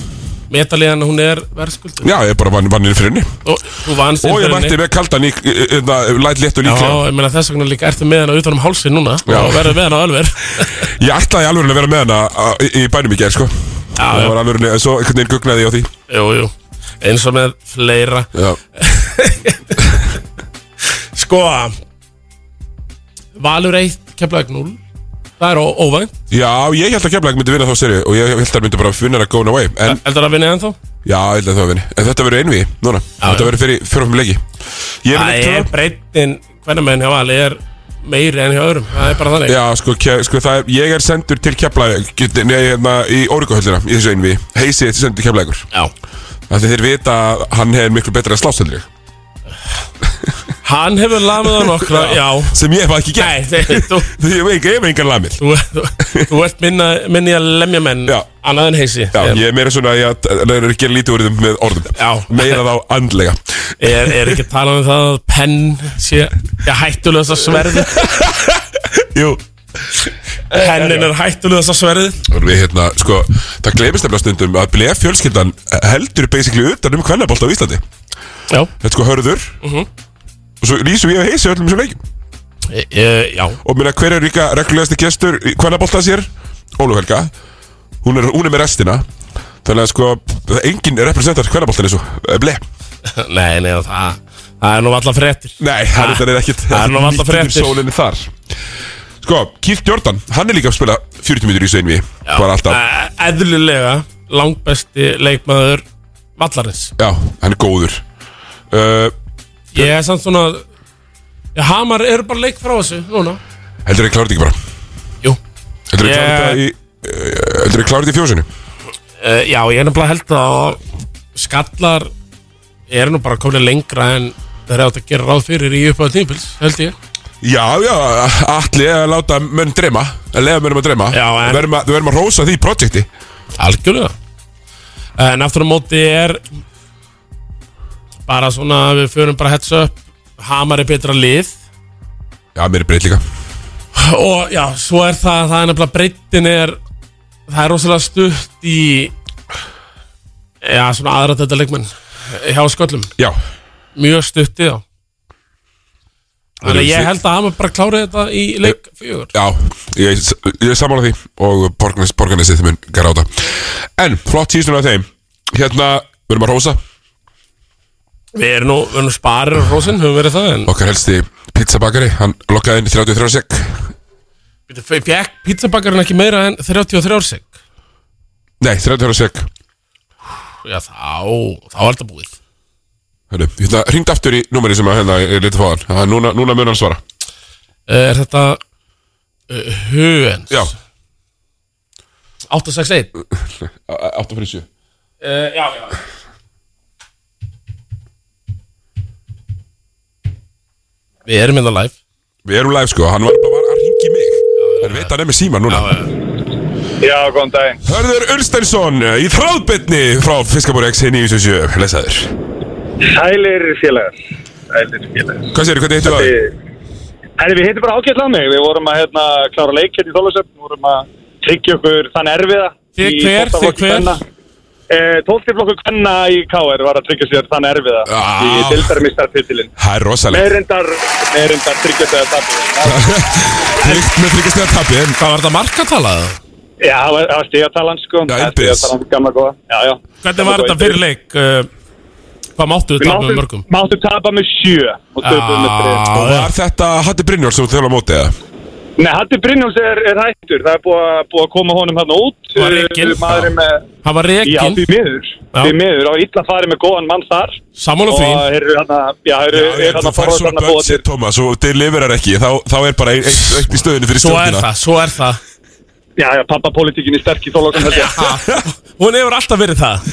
Metalíðan, hún er verðskuldur Já, ég bara vann, vann inn fyrir henni Og þú vannst Og ég mætti með kaldan í, í, í, í Læt létt og Já, líklega ég meina þess vegna líka ertu með hana utan um hálsin núna? Já. Og verður með hana á alver (laughs) Ég ætlaði alveg að vera með hana a, í, í bænum í gerð, sko. Já, Það já. var alveg, en svo einhvern veginn gugnaði ég á því. Jú, jú. Eins og með fleira. Já (laughs) Sko Valur 1, Keflavík 0 Það er ó- óvænt. Já, ég held að Keflæk myndi vinna þá seri Og ég held að það myndi bara finna að going away En, Heldur að vinna ennþá? já, ég held að það vinni. En þetta verður einvi, núna. Þetta verður fyrir fjórum leiki. Ég vil Það ekki er breytin Hvernig menn hjá Vali er meiri enn hjá öðrum. Það er bara þannig. Já, sko, ke, sko það er, ég er sendur til Keflæk Nei, hérna, í Órikohöllina Í þessu einvi Heisi er sendur til Keflækur Já. Það þeir vita að hann er miklu betra að slást heldur Hann hefur lamið á nokkra Já, Sem ég hef ekki gert. Nei, þið- þú, ég hef enga, engan lamið. Þú, þú, þú ert minna, minni að lemja menn Já. Annað en heisi. Já, ég er meira svona að er að gera lítið úr þeim með orðum. Já. Meira þá andlega. Er, er ekki að tala um það að penn sé ja, hættulegast að sverði Jú. Pennin er hættulegast að sverði við hérna, sko, það gleymist nefnilega stundum að blef fjölskyldan heldur basically utan um kvennabolt á Íslandi. Já. Þetta sko hörður. Mhm. Og svo lýsum við að heisi öllum þessum leikjum. E, e, Já. Og minna, hver er líka reglulegasti gestur í kvennabolta sér? Óluf Helga. Hún er, hún er með restina. Þannig að sko, það er engin representar kvennaboltan eins og eh, ble. (laughs) Nei, nei, það, það er nú alltaf fréttir. Nei, það er, er ekkit Það er nú alltaf þar. Sko, Keith Jordan, hann er líka að spila 40 mínútur í Bara alltaf. E, Eðlilega langbesti leikmaður Vallarins. Já, hann er góður. Uh, Ég er samt svona Já, Hamar eru bara leik frá þessu núna. Heldur þið klárt ekki bara? Jú. Heldur þið Ég- klárt það í uh, Heldur þið klárt í fjósinu? uh, Já, ég er nefnilega held að Skallar eru nú bara komin lengra en þeir eru átt að gera ráð fyrir í upphæðu tímpils, held ég. Já, já, allir að láta menn dreyma Að lefa mönnum að dreyma. Já, en- Við verðum að, við verðum að rósa því projekti. Algjörlega. En aftur á móti er bara svona við förum bara heads up. Hamar er betra lið. Já, mér er breytt líka. Og já, svo er það, það er nefnilega breytin er Það er rosalega stutt í Já, svona aðra þetta leikmenn Hjá sköllum. Já. Mjög stutt í þá. Þannig að ég held að Hamar bara klári þetta í leik fjögur. Já, ég, ég er á því og Borgarnes, Borgarnesið mun gera á þetta En, flott síðan af þeim. Hérna, við erum að rósa Við erum nú, við erum sparir og rósin, höfum verið það en Okkar helsti pizzabakari, hann lokkaði inn í 33 sek. Við fekk pizzabakarinn ekki meira en 33 sek? Nei, 33 sek. Já, þá, þá er þetta búið. Hörru, hérna, ringt aftur í númeri sem að hérna er litið fáðan Það er núna, núna mun hann svara. Er þetta uh, Huens? Já. 861 847 uh, Já, já Við erum hérna live. Við erum live sko, hann var bara að ringi mig. Það veit hann er með síma núna. Já, góðan daginn. Hörður Ulsteinsson í þráðbytni frá Fiskabóri X 977 Lesaður. Sælir félagar. Sælir félagar. Hvað segir, hvernig heitir það? Herri, við heitum bara ágætlega á mig Við vorum að hérna, klára leik hérna í Þólasöfn Við vorum að tryggja okkur þann erfiða Þið hver, þið hver? Eh, Tóltiflokkur kvenna í KR var að tryggja sér þann erfiða Ah. í dildarmistartitilin Það er rosalegt Meirindar, meirindar tryggja þegar tapir (laughs) Tryggt með þryggjast eða tapi en Hvað var þetta markatalaða? Já, það var, það var stígatalan sko Já, einbis. Stígatalan, gamla góða Já, já Hvernig var þetta fyrir leik? Uh, hvað máttu við tapa með mörgum? máttum tapa með sjö og töpum með þrjum Og var þetta Hatti þú þjóla mótið eða? Nei, Hatti Brynjóls er, er hættur. Það er búið að, búið að koma honum hérna út Var rekinn? Uh, Maðurinn með Hann var Já, rekin því miður. Því miður, á illa farið með góðan mann þar. Sammála því. Og eru hérna, já, eru Já, er ef hérna fær svona budget, Thomas, og deliverar ekki. Þá, þá er bara eitt eitt í stöðinu fyrir Svo er stjórnina. það, svo er það. Já, já, pappapolítikin í sterk í held ég. Hún hefur alltaf verið það.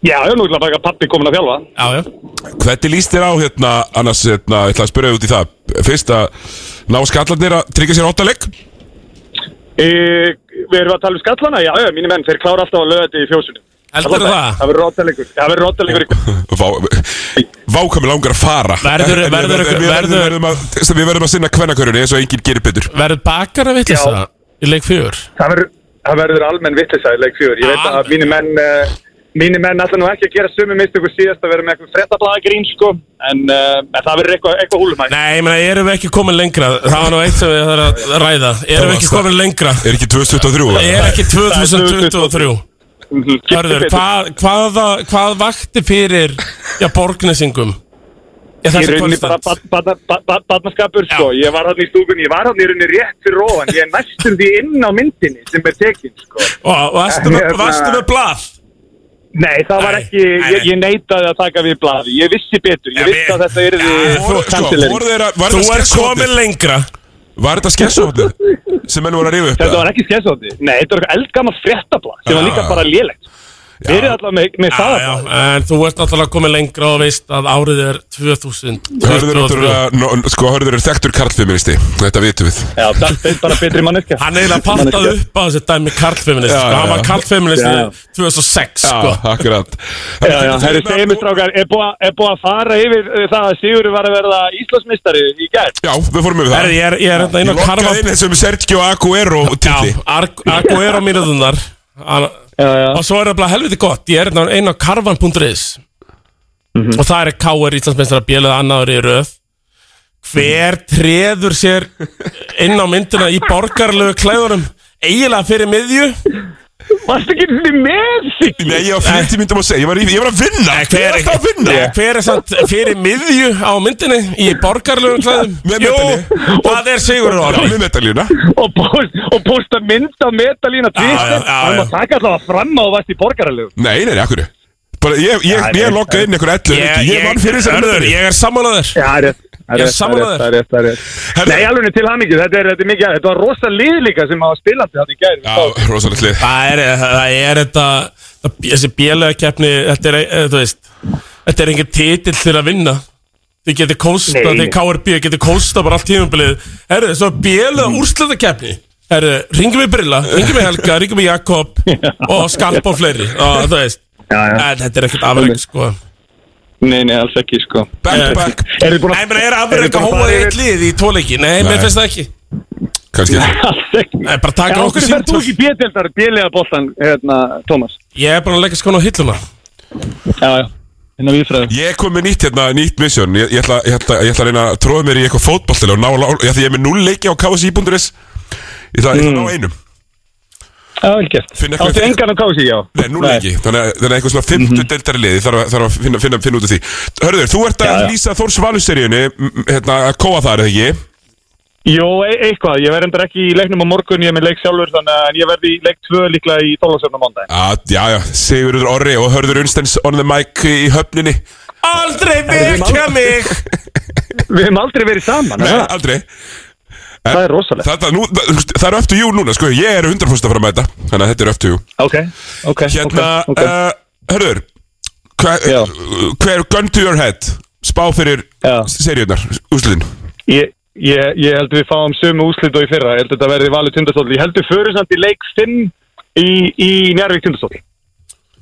Já, já, nú ætla bara að pappi komin að þjálfa. Já, já. Hvernig líst þér á hérna, annars, hérna, ég ætla að spyrja út í það. Fyrst að ná skallarnir að tryggja sér áttaleg e, Við erum að tala um skallana, já, já, mínir menn, þeir klára alltaf að löða þetta í fjósunum Heldurðu það? Það? verður róttalegur, það verður róttalegur í (laughs) Vá, vá hvað mér langar að fara. Verður- En- en verður- við, við, verður- verðum að, við verðum að sinna kvennakörunni eins og enginn gerir betur. Verður bakara vittlisa í leik fjögur? Það verður, það verður almenn vittlisa í leik fjögur. Ég veit að mínir menn uh, Mínir menn ætla nú ekki að gera sömu mistöku síðast að vera með eitthvað frettablaða grín sko En, uh, en það verður eitthvað, eitthvað húlumæg Nei, ég meina, erum við ekki komin lengra? Það var nú eitt sem við þarfum að ræða Erum við ekki komin lengra? Er ekki 2023? Er ekki 2023? Hörður, hvað, hvaða, hvað vakti fyrir já, borgnesingum? Þessi rauninni bara badnaskapur sko Ég var hann í stúkunni, ég var hann í rauninni rétt fyrir ofan Ég er næstum því inn á myndinni sem er tekin sko Og varstu með, Hérna- varstu með blað? Nei, það var ekki, ég, ég neitaði að taka við blaði. Ég vissi betur, ég vissi að þetta yrði Voru- sko, Þú skessuhornið? komin lengra. Var þetta skessuhóttið (laughs) sem menn voru að rífa upp? Þetta var ekki skessátti Nei, þetta var eitthvað eldgammal fréttablað sem var líka bara lélegt Þeir eru alltaf með, með Já, það. já, en þú ert náttúrulega komin lengra og veist að árið er 2023 Hörður náttúrulega, no, sko Hörður er þekktur karlfeministi Þetta vitum við. Já, það er bara betri manneskja. Hann eiginlega pantaði upp á þessi dæmi karlfeminist sko. Hann var karlfeminist Já. í 2006 Já, sko. akkurat. Það er segjum strákar, er búið að- er að fara yfir uh, það að Sigurður var að verða Íslandsmistari í gær? Já, við fórum yfir það. Ég er- ég er hérna inn á Ég lokkaði Karfa- inn þessum Sergio Aguero Aguero mínuðunar Og svo er það bara helviti gott. Ég er hérna einn á karvan.is Og það er K.R. Íslandsmeistar að bjöluða annaður í röð. Hver treður sér inn á myndina í borgarlegu klæðunum? Eiginlega fyrir miðju Varstu ekki með sig? Nei, ég var 40 myndum að segja Ég var, í- ég var að vinna Nei, Ég var alltaf að vinna Nei, hver er samt fyrir miðju á myndinni í borgarlegum klæðum? Með medalíu. það er Sigurður Orri með medaljuna og, post, og posta mynd Já, já, tvistir já, Það já. má taka alltaf fram á að varst í borgaralegu Nei, nei, nei, akkur Bara, ég, ég, ég nei, lokkaði inn einhver 11 Ég, Ég, ég vann fyrir þessari Hörður, medalju ég er Það Ég er rétt. Nei, alveg til hamingju, þetta er, þetta er mikið Þetta var rosa lið líka sem hafa spilandi þetta í gæri Já, rosalega hlið Það er, það er þetta Þessi bjölega keppni Þetta er, eh, þú veist Þetta er engin titill til að vinna. Þið getur kósta, þið. KRB getur kósta bara allt tímumbilið Herru, svo bjölega úrslita keppni Herru, ringjum við Brilla, ringjum við Helga, ringjum við Jakob (laughs) Og Skarpa og fleiri. Og þú veist. En þetta er ekkert afreg, sko. Nei, nei, alls ekki, sko. Back, back Er þið búin Nei, menn er afverð eitthvað hóa eitt lið í tóleiki Nei, Nei. mér finnst það ekki. Ekki. Nei, bara taka okkur ferð þú ekki bjöldildar, bjölega boltan, hérna, Tómas? Ég er bara að leggja skona á hilluna. Já, já, Ég kom með nýtt hérna, nýtt mission Ég, ég, ætla, ég, ætla, ég ætla að reyna að tróða mér í eitthvað fótballtilega og ná, ná, ég ætla ég er með 0 leiki á KSI.is Ég ætla, ég ætla að ná einum Já, vel gert. Áttu engan að kási, já? Nei, 0 leiki Þannig að að eitthvað svona 50 deildari liði þarf, að- þarf að finna, finna, finna út af því. Hörður, þú ert að Já, já. lýsa Þórs Valur-seríunni Hérna, að kóa það, er það ekki? Jó, e eitthvað, ég verð endur ekki í leiknum á morgun, ég er með leik sjálfur, þannig að ég verði í leik 2 líklega í Þólasöfn á mándaginn. Að, já, já, Sigurður Orri og Hörður Unstens on the mic í höfninni. Aldrei vekja mig! Við hefum aldrei verið saman, Nei, aldrei Það er rosalegt. Það, það, nú, það, það er to you núna, sko, ég er 100% að fara að mæta Þannig að þetta er up to you. Ok, ok, Hérna, ok, ok. uh, hörður hver, hver, gun to your head Spá fyrir seríunar, úsliðin Ég, ég, ég held við fáum sömu úslit og í fyrra, ég held þetta verði valið tindastóll. Ég held við fyrir samt í leik 5 í, í Njárvík tindastóll.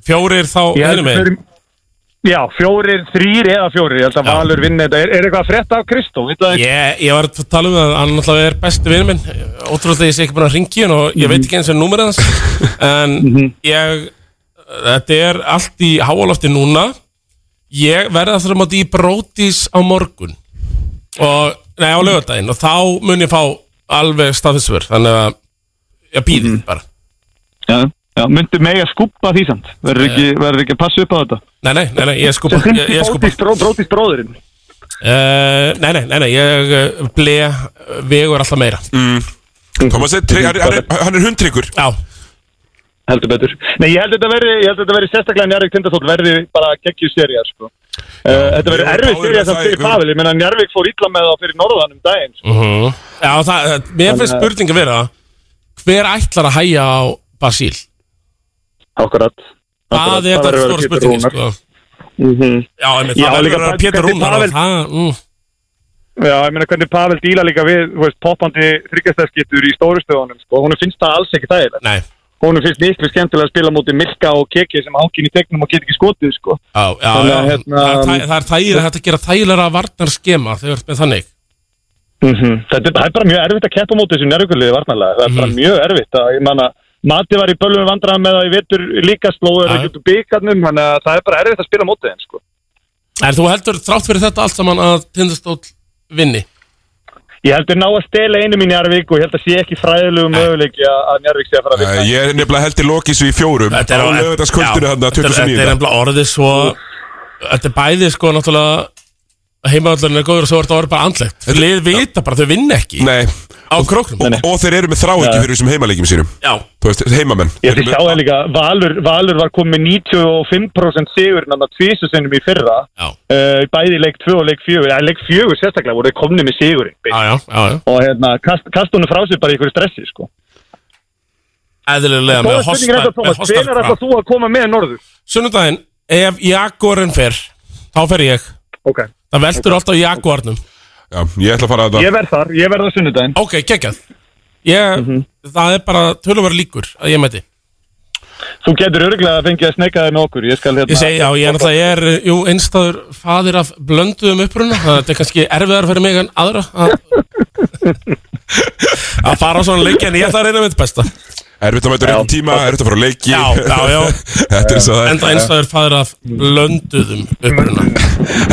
Fjórir þá Ég held hinum við megin förum- Já, fjórir, þrýr eða fjórir, ég held að Valur vinni þetta. Er, er eitthvað að frétta af Kristó? Ekki? Ég, var að tala um það, hann náttúrulega er besti vinur minn. Ótrúlega ég sé ekki búin að ringi hann og ég veit ekki eins og númerið hans. (laughs) En ég, þetta er allt í háalofti núna. Ég verði að þurfa mátti í brótis á morgun. Og, nei á lögadaginn Og þá mun ég fá alveg staðfisver Þannig að ég býði bara. Já, já, myndu mig að skúpa því samt. Verður ekki, verður ekki að passa upp á þetta? Nei, nei, nei, nei ég skupa Sem ég, ég skupa brótis, bró, brótis bróðurinn. Uh, nei, nei, nei, nei, ég uh, ble vegur alltaf meira mm. Thomas, er, hann, er- er, er hundtryggur Já Heldur betur. Nei, ég held þetta verði, ég held þetta verði sérstaklega Njarvík tindastóll verði bara geggjur seríar, sko. Uh, þetta verður við erfið með samt fyrir. Pavel. Ég menna Njarvík fór illa með það fyrir norðan um daginn, sko. Mhm. Já, það, mér finnst Þannig að- spurningi vera Hver ætlar að hæja á Basíl? Akkurat Það er þetta stóra spurningi, sko Mhm. Já, einmitt, Já, það líka verður að bara Pétur Rúnar það, mm. Já, ég meina hvernig Pavel díla líka við, þú veist, poppandi þryggjastæðskittur í stórustöðunum, sko. Hún finnst það alls ekki þægilegt. Nei. Hún finnst miklu skemmtilega að spila mútið Milka og Keki sem hangin í tegnum og get ekki skotið, sko. Já, já, Þannig hérna- Það er þæ- Það er þægilega hægt að gera þægilega varnar skema þegar þú ert með þannig Mhm. Þetta er- það er bara mjög erfitt að keppa mútið þessu njárvíkuliði varnarlega. Það er bara mjög erfitt að, ég manna, Mati var í bölvum vandræðan með það í vetur líka slóður út úr byggarnum, þannig að það er bara erfitt að spila mútið þeim, sko. En þú heldur þrátt fyrir þetta allt saman að tindastóll vinni? Ég heldur ná að stela einum í Njarvík og ég held að sé ekki fræðilegu möguleiki að að Njarvík sé að fara að vinna. Ég er nefnilega held í lokísu í fjórum Á lögðarskvöldinu já, hann þetta er- þetta er nefnilega orðið svo Þetta er bæði sko náttúrulega Heimavöldurinn er góður og svo er þetta orðið bara andlegt. Lið vita bara, þau vinna ekki. Nei Á króknum. og, og þeir eru með þrá ekki Já. fyrir þessum heimaleikjum sínum. Já. Þú veist, heimamenn. Ég ætti að sjá það líka, Valur, Valur var komið með 95% sigur að tvísusinnum í fyrra. Já. uh, bæði leik 2 og leik 4 eða leik 4 sérstaklega voru þeir komnið með sigurinn Já, já, já, já. Og hérna, kast, kast honum frá sér bara í ykkur stressi sko. Eðlilega með Góða spurning er þetta, þú að koma með norður? Sunnudaginn, ef Jaguarinn fer Þá fer ég. Ok. Það veldur alltaf Jaguarnum Já, ég ætla að fara að Ég verð þar, ég verð á sunnudaginn. Ok, geggjað. Ég, Það er bara tölumverð líkur að ég mæti. Þú getur örglega að fengja að snekka þér með okkur Ég skal hérna Ég segi, já, ég er náttúrulega, ég er, jú, einstæður fadir af blönduðum uppruna Það er kannski erfiðar fyrir mig en aðra að, að fara á svona leiki En ég ætla að reyna mitt besta. Erfitt að mæta réttum tíma, erfitt að fara á leiki. Já, já, já. (laughs) Þetta er svo það. Enda einstæður fadir af blönduðum uppruna.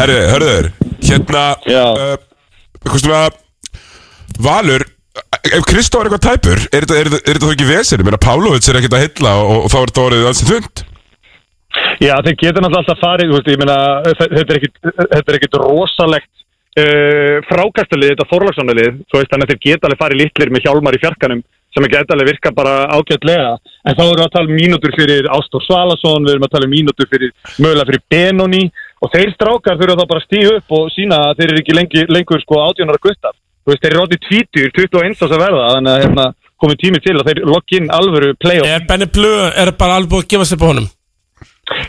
Herri, hörður Hérna uh, Hvað svona Valur Ef Kristó er eitthvað tæpur Er þetta, er, þetta- er þetta þá ekki vesir? Mér að Pálovits er ekkert að hylla og, og þá er þetta orðið ansið þund Já, þeir geta náttúrulega alltaf farið, þú veist, ég meina, þe- þetta er ekkit, þetta er ekkit rosalegt uh, frákastalið, þetta forlagsanalið, svo veist, þannig að þeir geta alveg farið litlir með hjálmar í fjarkanum sem ekki alveg virka bara ágætlega. En þá erum við að tala um mínútur fyrir Ástór Svalason, við erum að tala um mínútur fyrir, mögulega fyrir Benoni og þeir strákar þurfa þá bara að stíða upp og sína að þeir eru ekki lengi, lengur sko átjónara guttar. Þú veist, þeir eru ráttið tvítur, 21 ás að verða, þannig að hérna komið tími til að þeir lokk inn alvöru play-off. Er Benny Blue, er bara alveg búið að gefa sér på honum?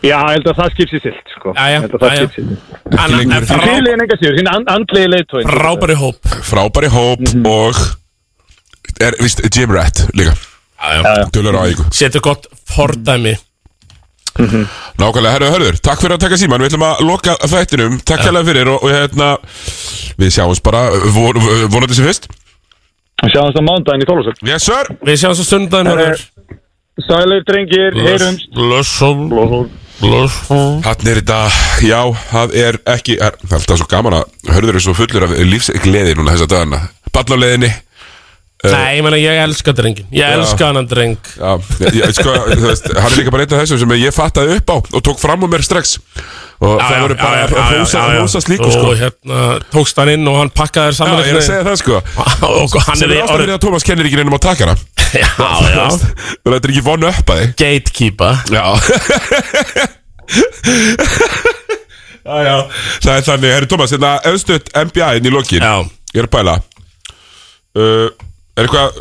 Já, ég held að það skipsi silt sko. Já, já, Ég held að það já, já. skipsi silt er En fyrirlegin enga síður, hinn and, andlegi leiðtóin Frábæri hóp Frábæri hóp Mhm. og er, víst, Jim Rat líka Já, já Dölur á ægu Setur gott fordæmi Nákvæmlega, herru hörður, takk fyrir að taka síman Við ætlum að loka þættinum, takk hérlega fyrir og, og hérna, við sjáumst bara von, vonandi sem fyrst. Sjáumst á mándaginn í Tólusöld Yes Við sjáumst á sundaginn hörður Sælir drengir, heyrumst. Blössum Hann er þetta, já, það er ekki er, Það er alltaf svo gaman að hörður er svo fullur af lífsgleði núna þessa dagana. Barnafleðinni Nei, ég meina, ég elska drengin Ég Já. elska hann dreng. Já, ég, sko, þú veist, hann er líka bara einn af þessum sem ég fattaði upp á og tók fram á mér strax. Og það voru bara að hósa, hósa slíku sko. Og hérna tókst hann inn og hann pakkaði þér Já, saman ég er að segja það sko. (laughs) Og hann sem er er ástæðan fyrir að Tómas kennir ekki neinum (laughs) á takara Já, já. Þannig að þetta er ekki vonu upp að þig. Gatekeeper. Já. (laughs) Já, já. Það er þannig, herri Tómas, hérna auðstutt NBA inn í lokin. Já. Ég er að pæla. Uh, Er eitthvað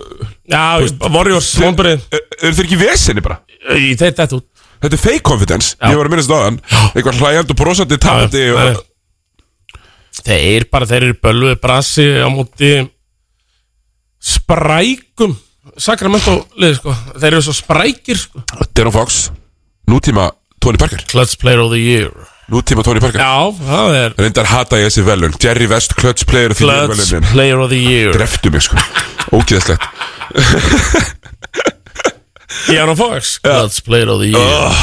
Já, Warriors, vonbrið Er er þeir ekki vesinni bara? Í þeir þetta út. Þetta er fake confidence, Já. ég var að minnast á þann. Eitthvað hlægjand og brosandi tapandi Já, og... Þeir bara, þeir eru bölvuð brasi á móti sprækum Sacramento liði sko. Þeir eru svo sprækir sko. Deron Fox, nútíma Tony Parker. Clutch Player of the Year Nútíma Tony Parker. Já, það er Reyndar hata ég þessi velun Jerry West, Clutch Player of the Year Clutch velunin. Player of the Year. Dreftu mig sko. Ógeðslegt. (laughs) Deron Fox Clutch Player of the Year. Oh.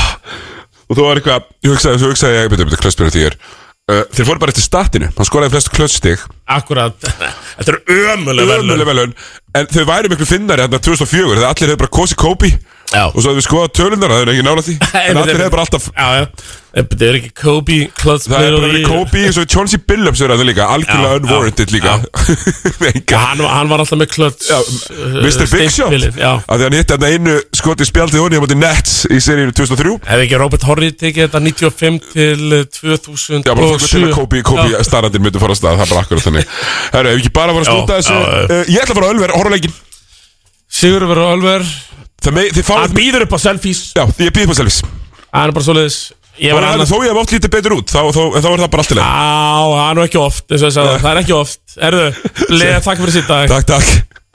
Og þú var eitthvað Ég hugsaði, þú hugsaði ég Byrju, byrju, Clutch Player of the Year. Uh, Þeir fóru bara eftir statinu. Hann skoraði flest Clutch stig Akkurat. (laughs) Þetta er ömuleg verðlun Ömuleg velun En þau væri miklu finnari hérna 2004 Þegar allir hefur bara kosið Kobe Já. Og svo hefur við skoðað tölunar Það er ekki nála því (laughs) En allir hefur bara alltaf Já, já. Þetta er ekki Kobe Það er bara verið Kobe Svo Chauncey Billups er það líka Algjörlega unwarranted líka. Og (laughs) hann, hann var alltaf með Clutch uh, Mr. Big Shot. Af því hann hitti hérna einu skoti spjaldið honi á móti Nets í seríinu 2003 Hefði ekki Robert Horry tekið þetta 95 til eh, 2007 Já, bara fólk til að Kobe, Kobe starrandinn myndi fara á stað Það er bara akkurat þannig. Ef ekki bara var að slúta þessu Ég ætla að fara á Ölver, horfa á leikinn. Sigur verður Ölver Hann býður upp á selfies. Já, ég býð upp á selvis Það er bara annars Þó ég hef oft lítið betur út Þá, þá, þá er það bara allt í leið Á, það er ekki oft Það er ekki oft. Erðu, leða takk fyrir dag. Takk, takk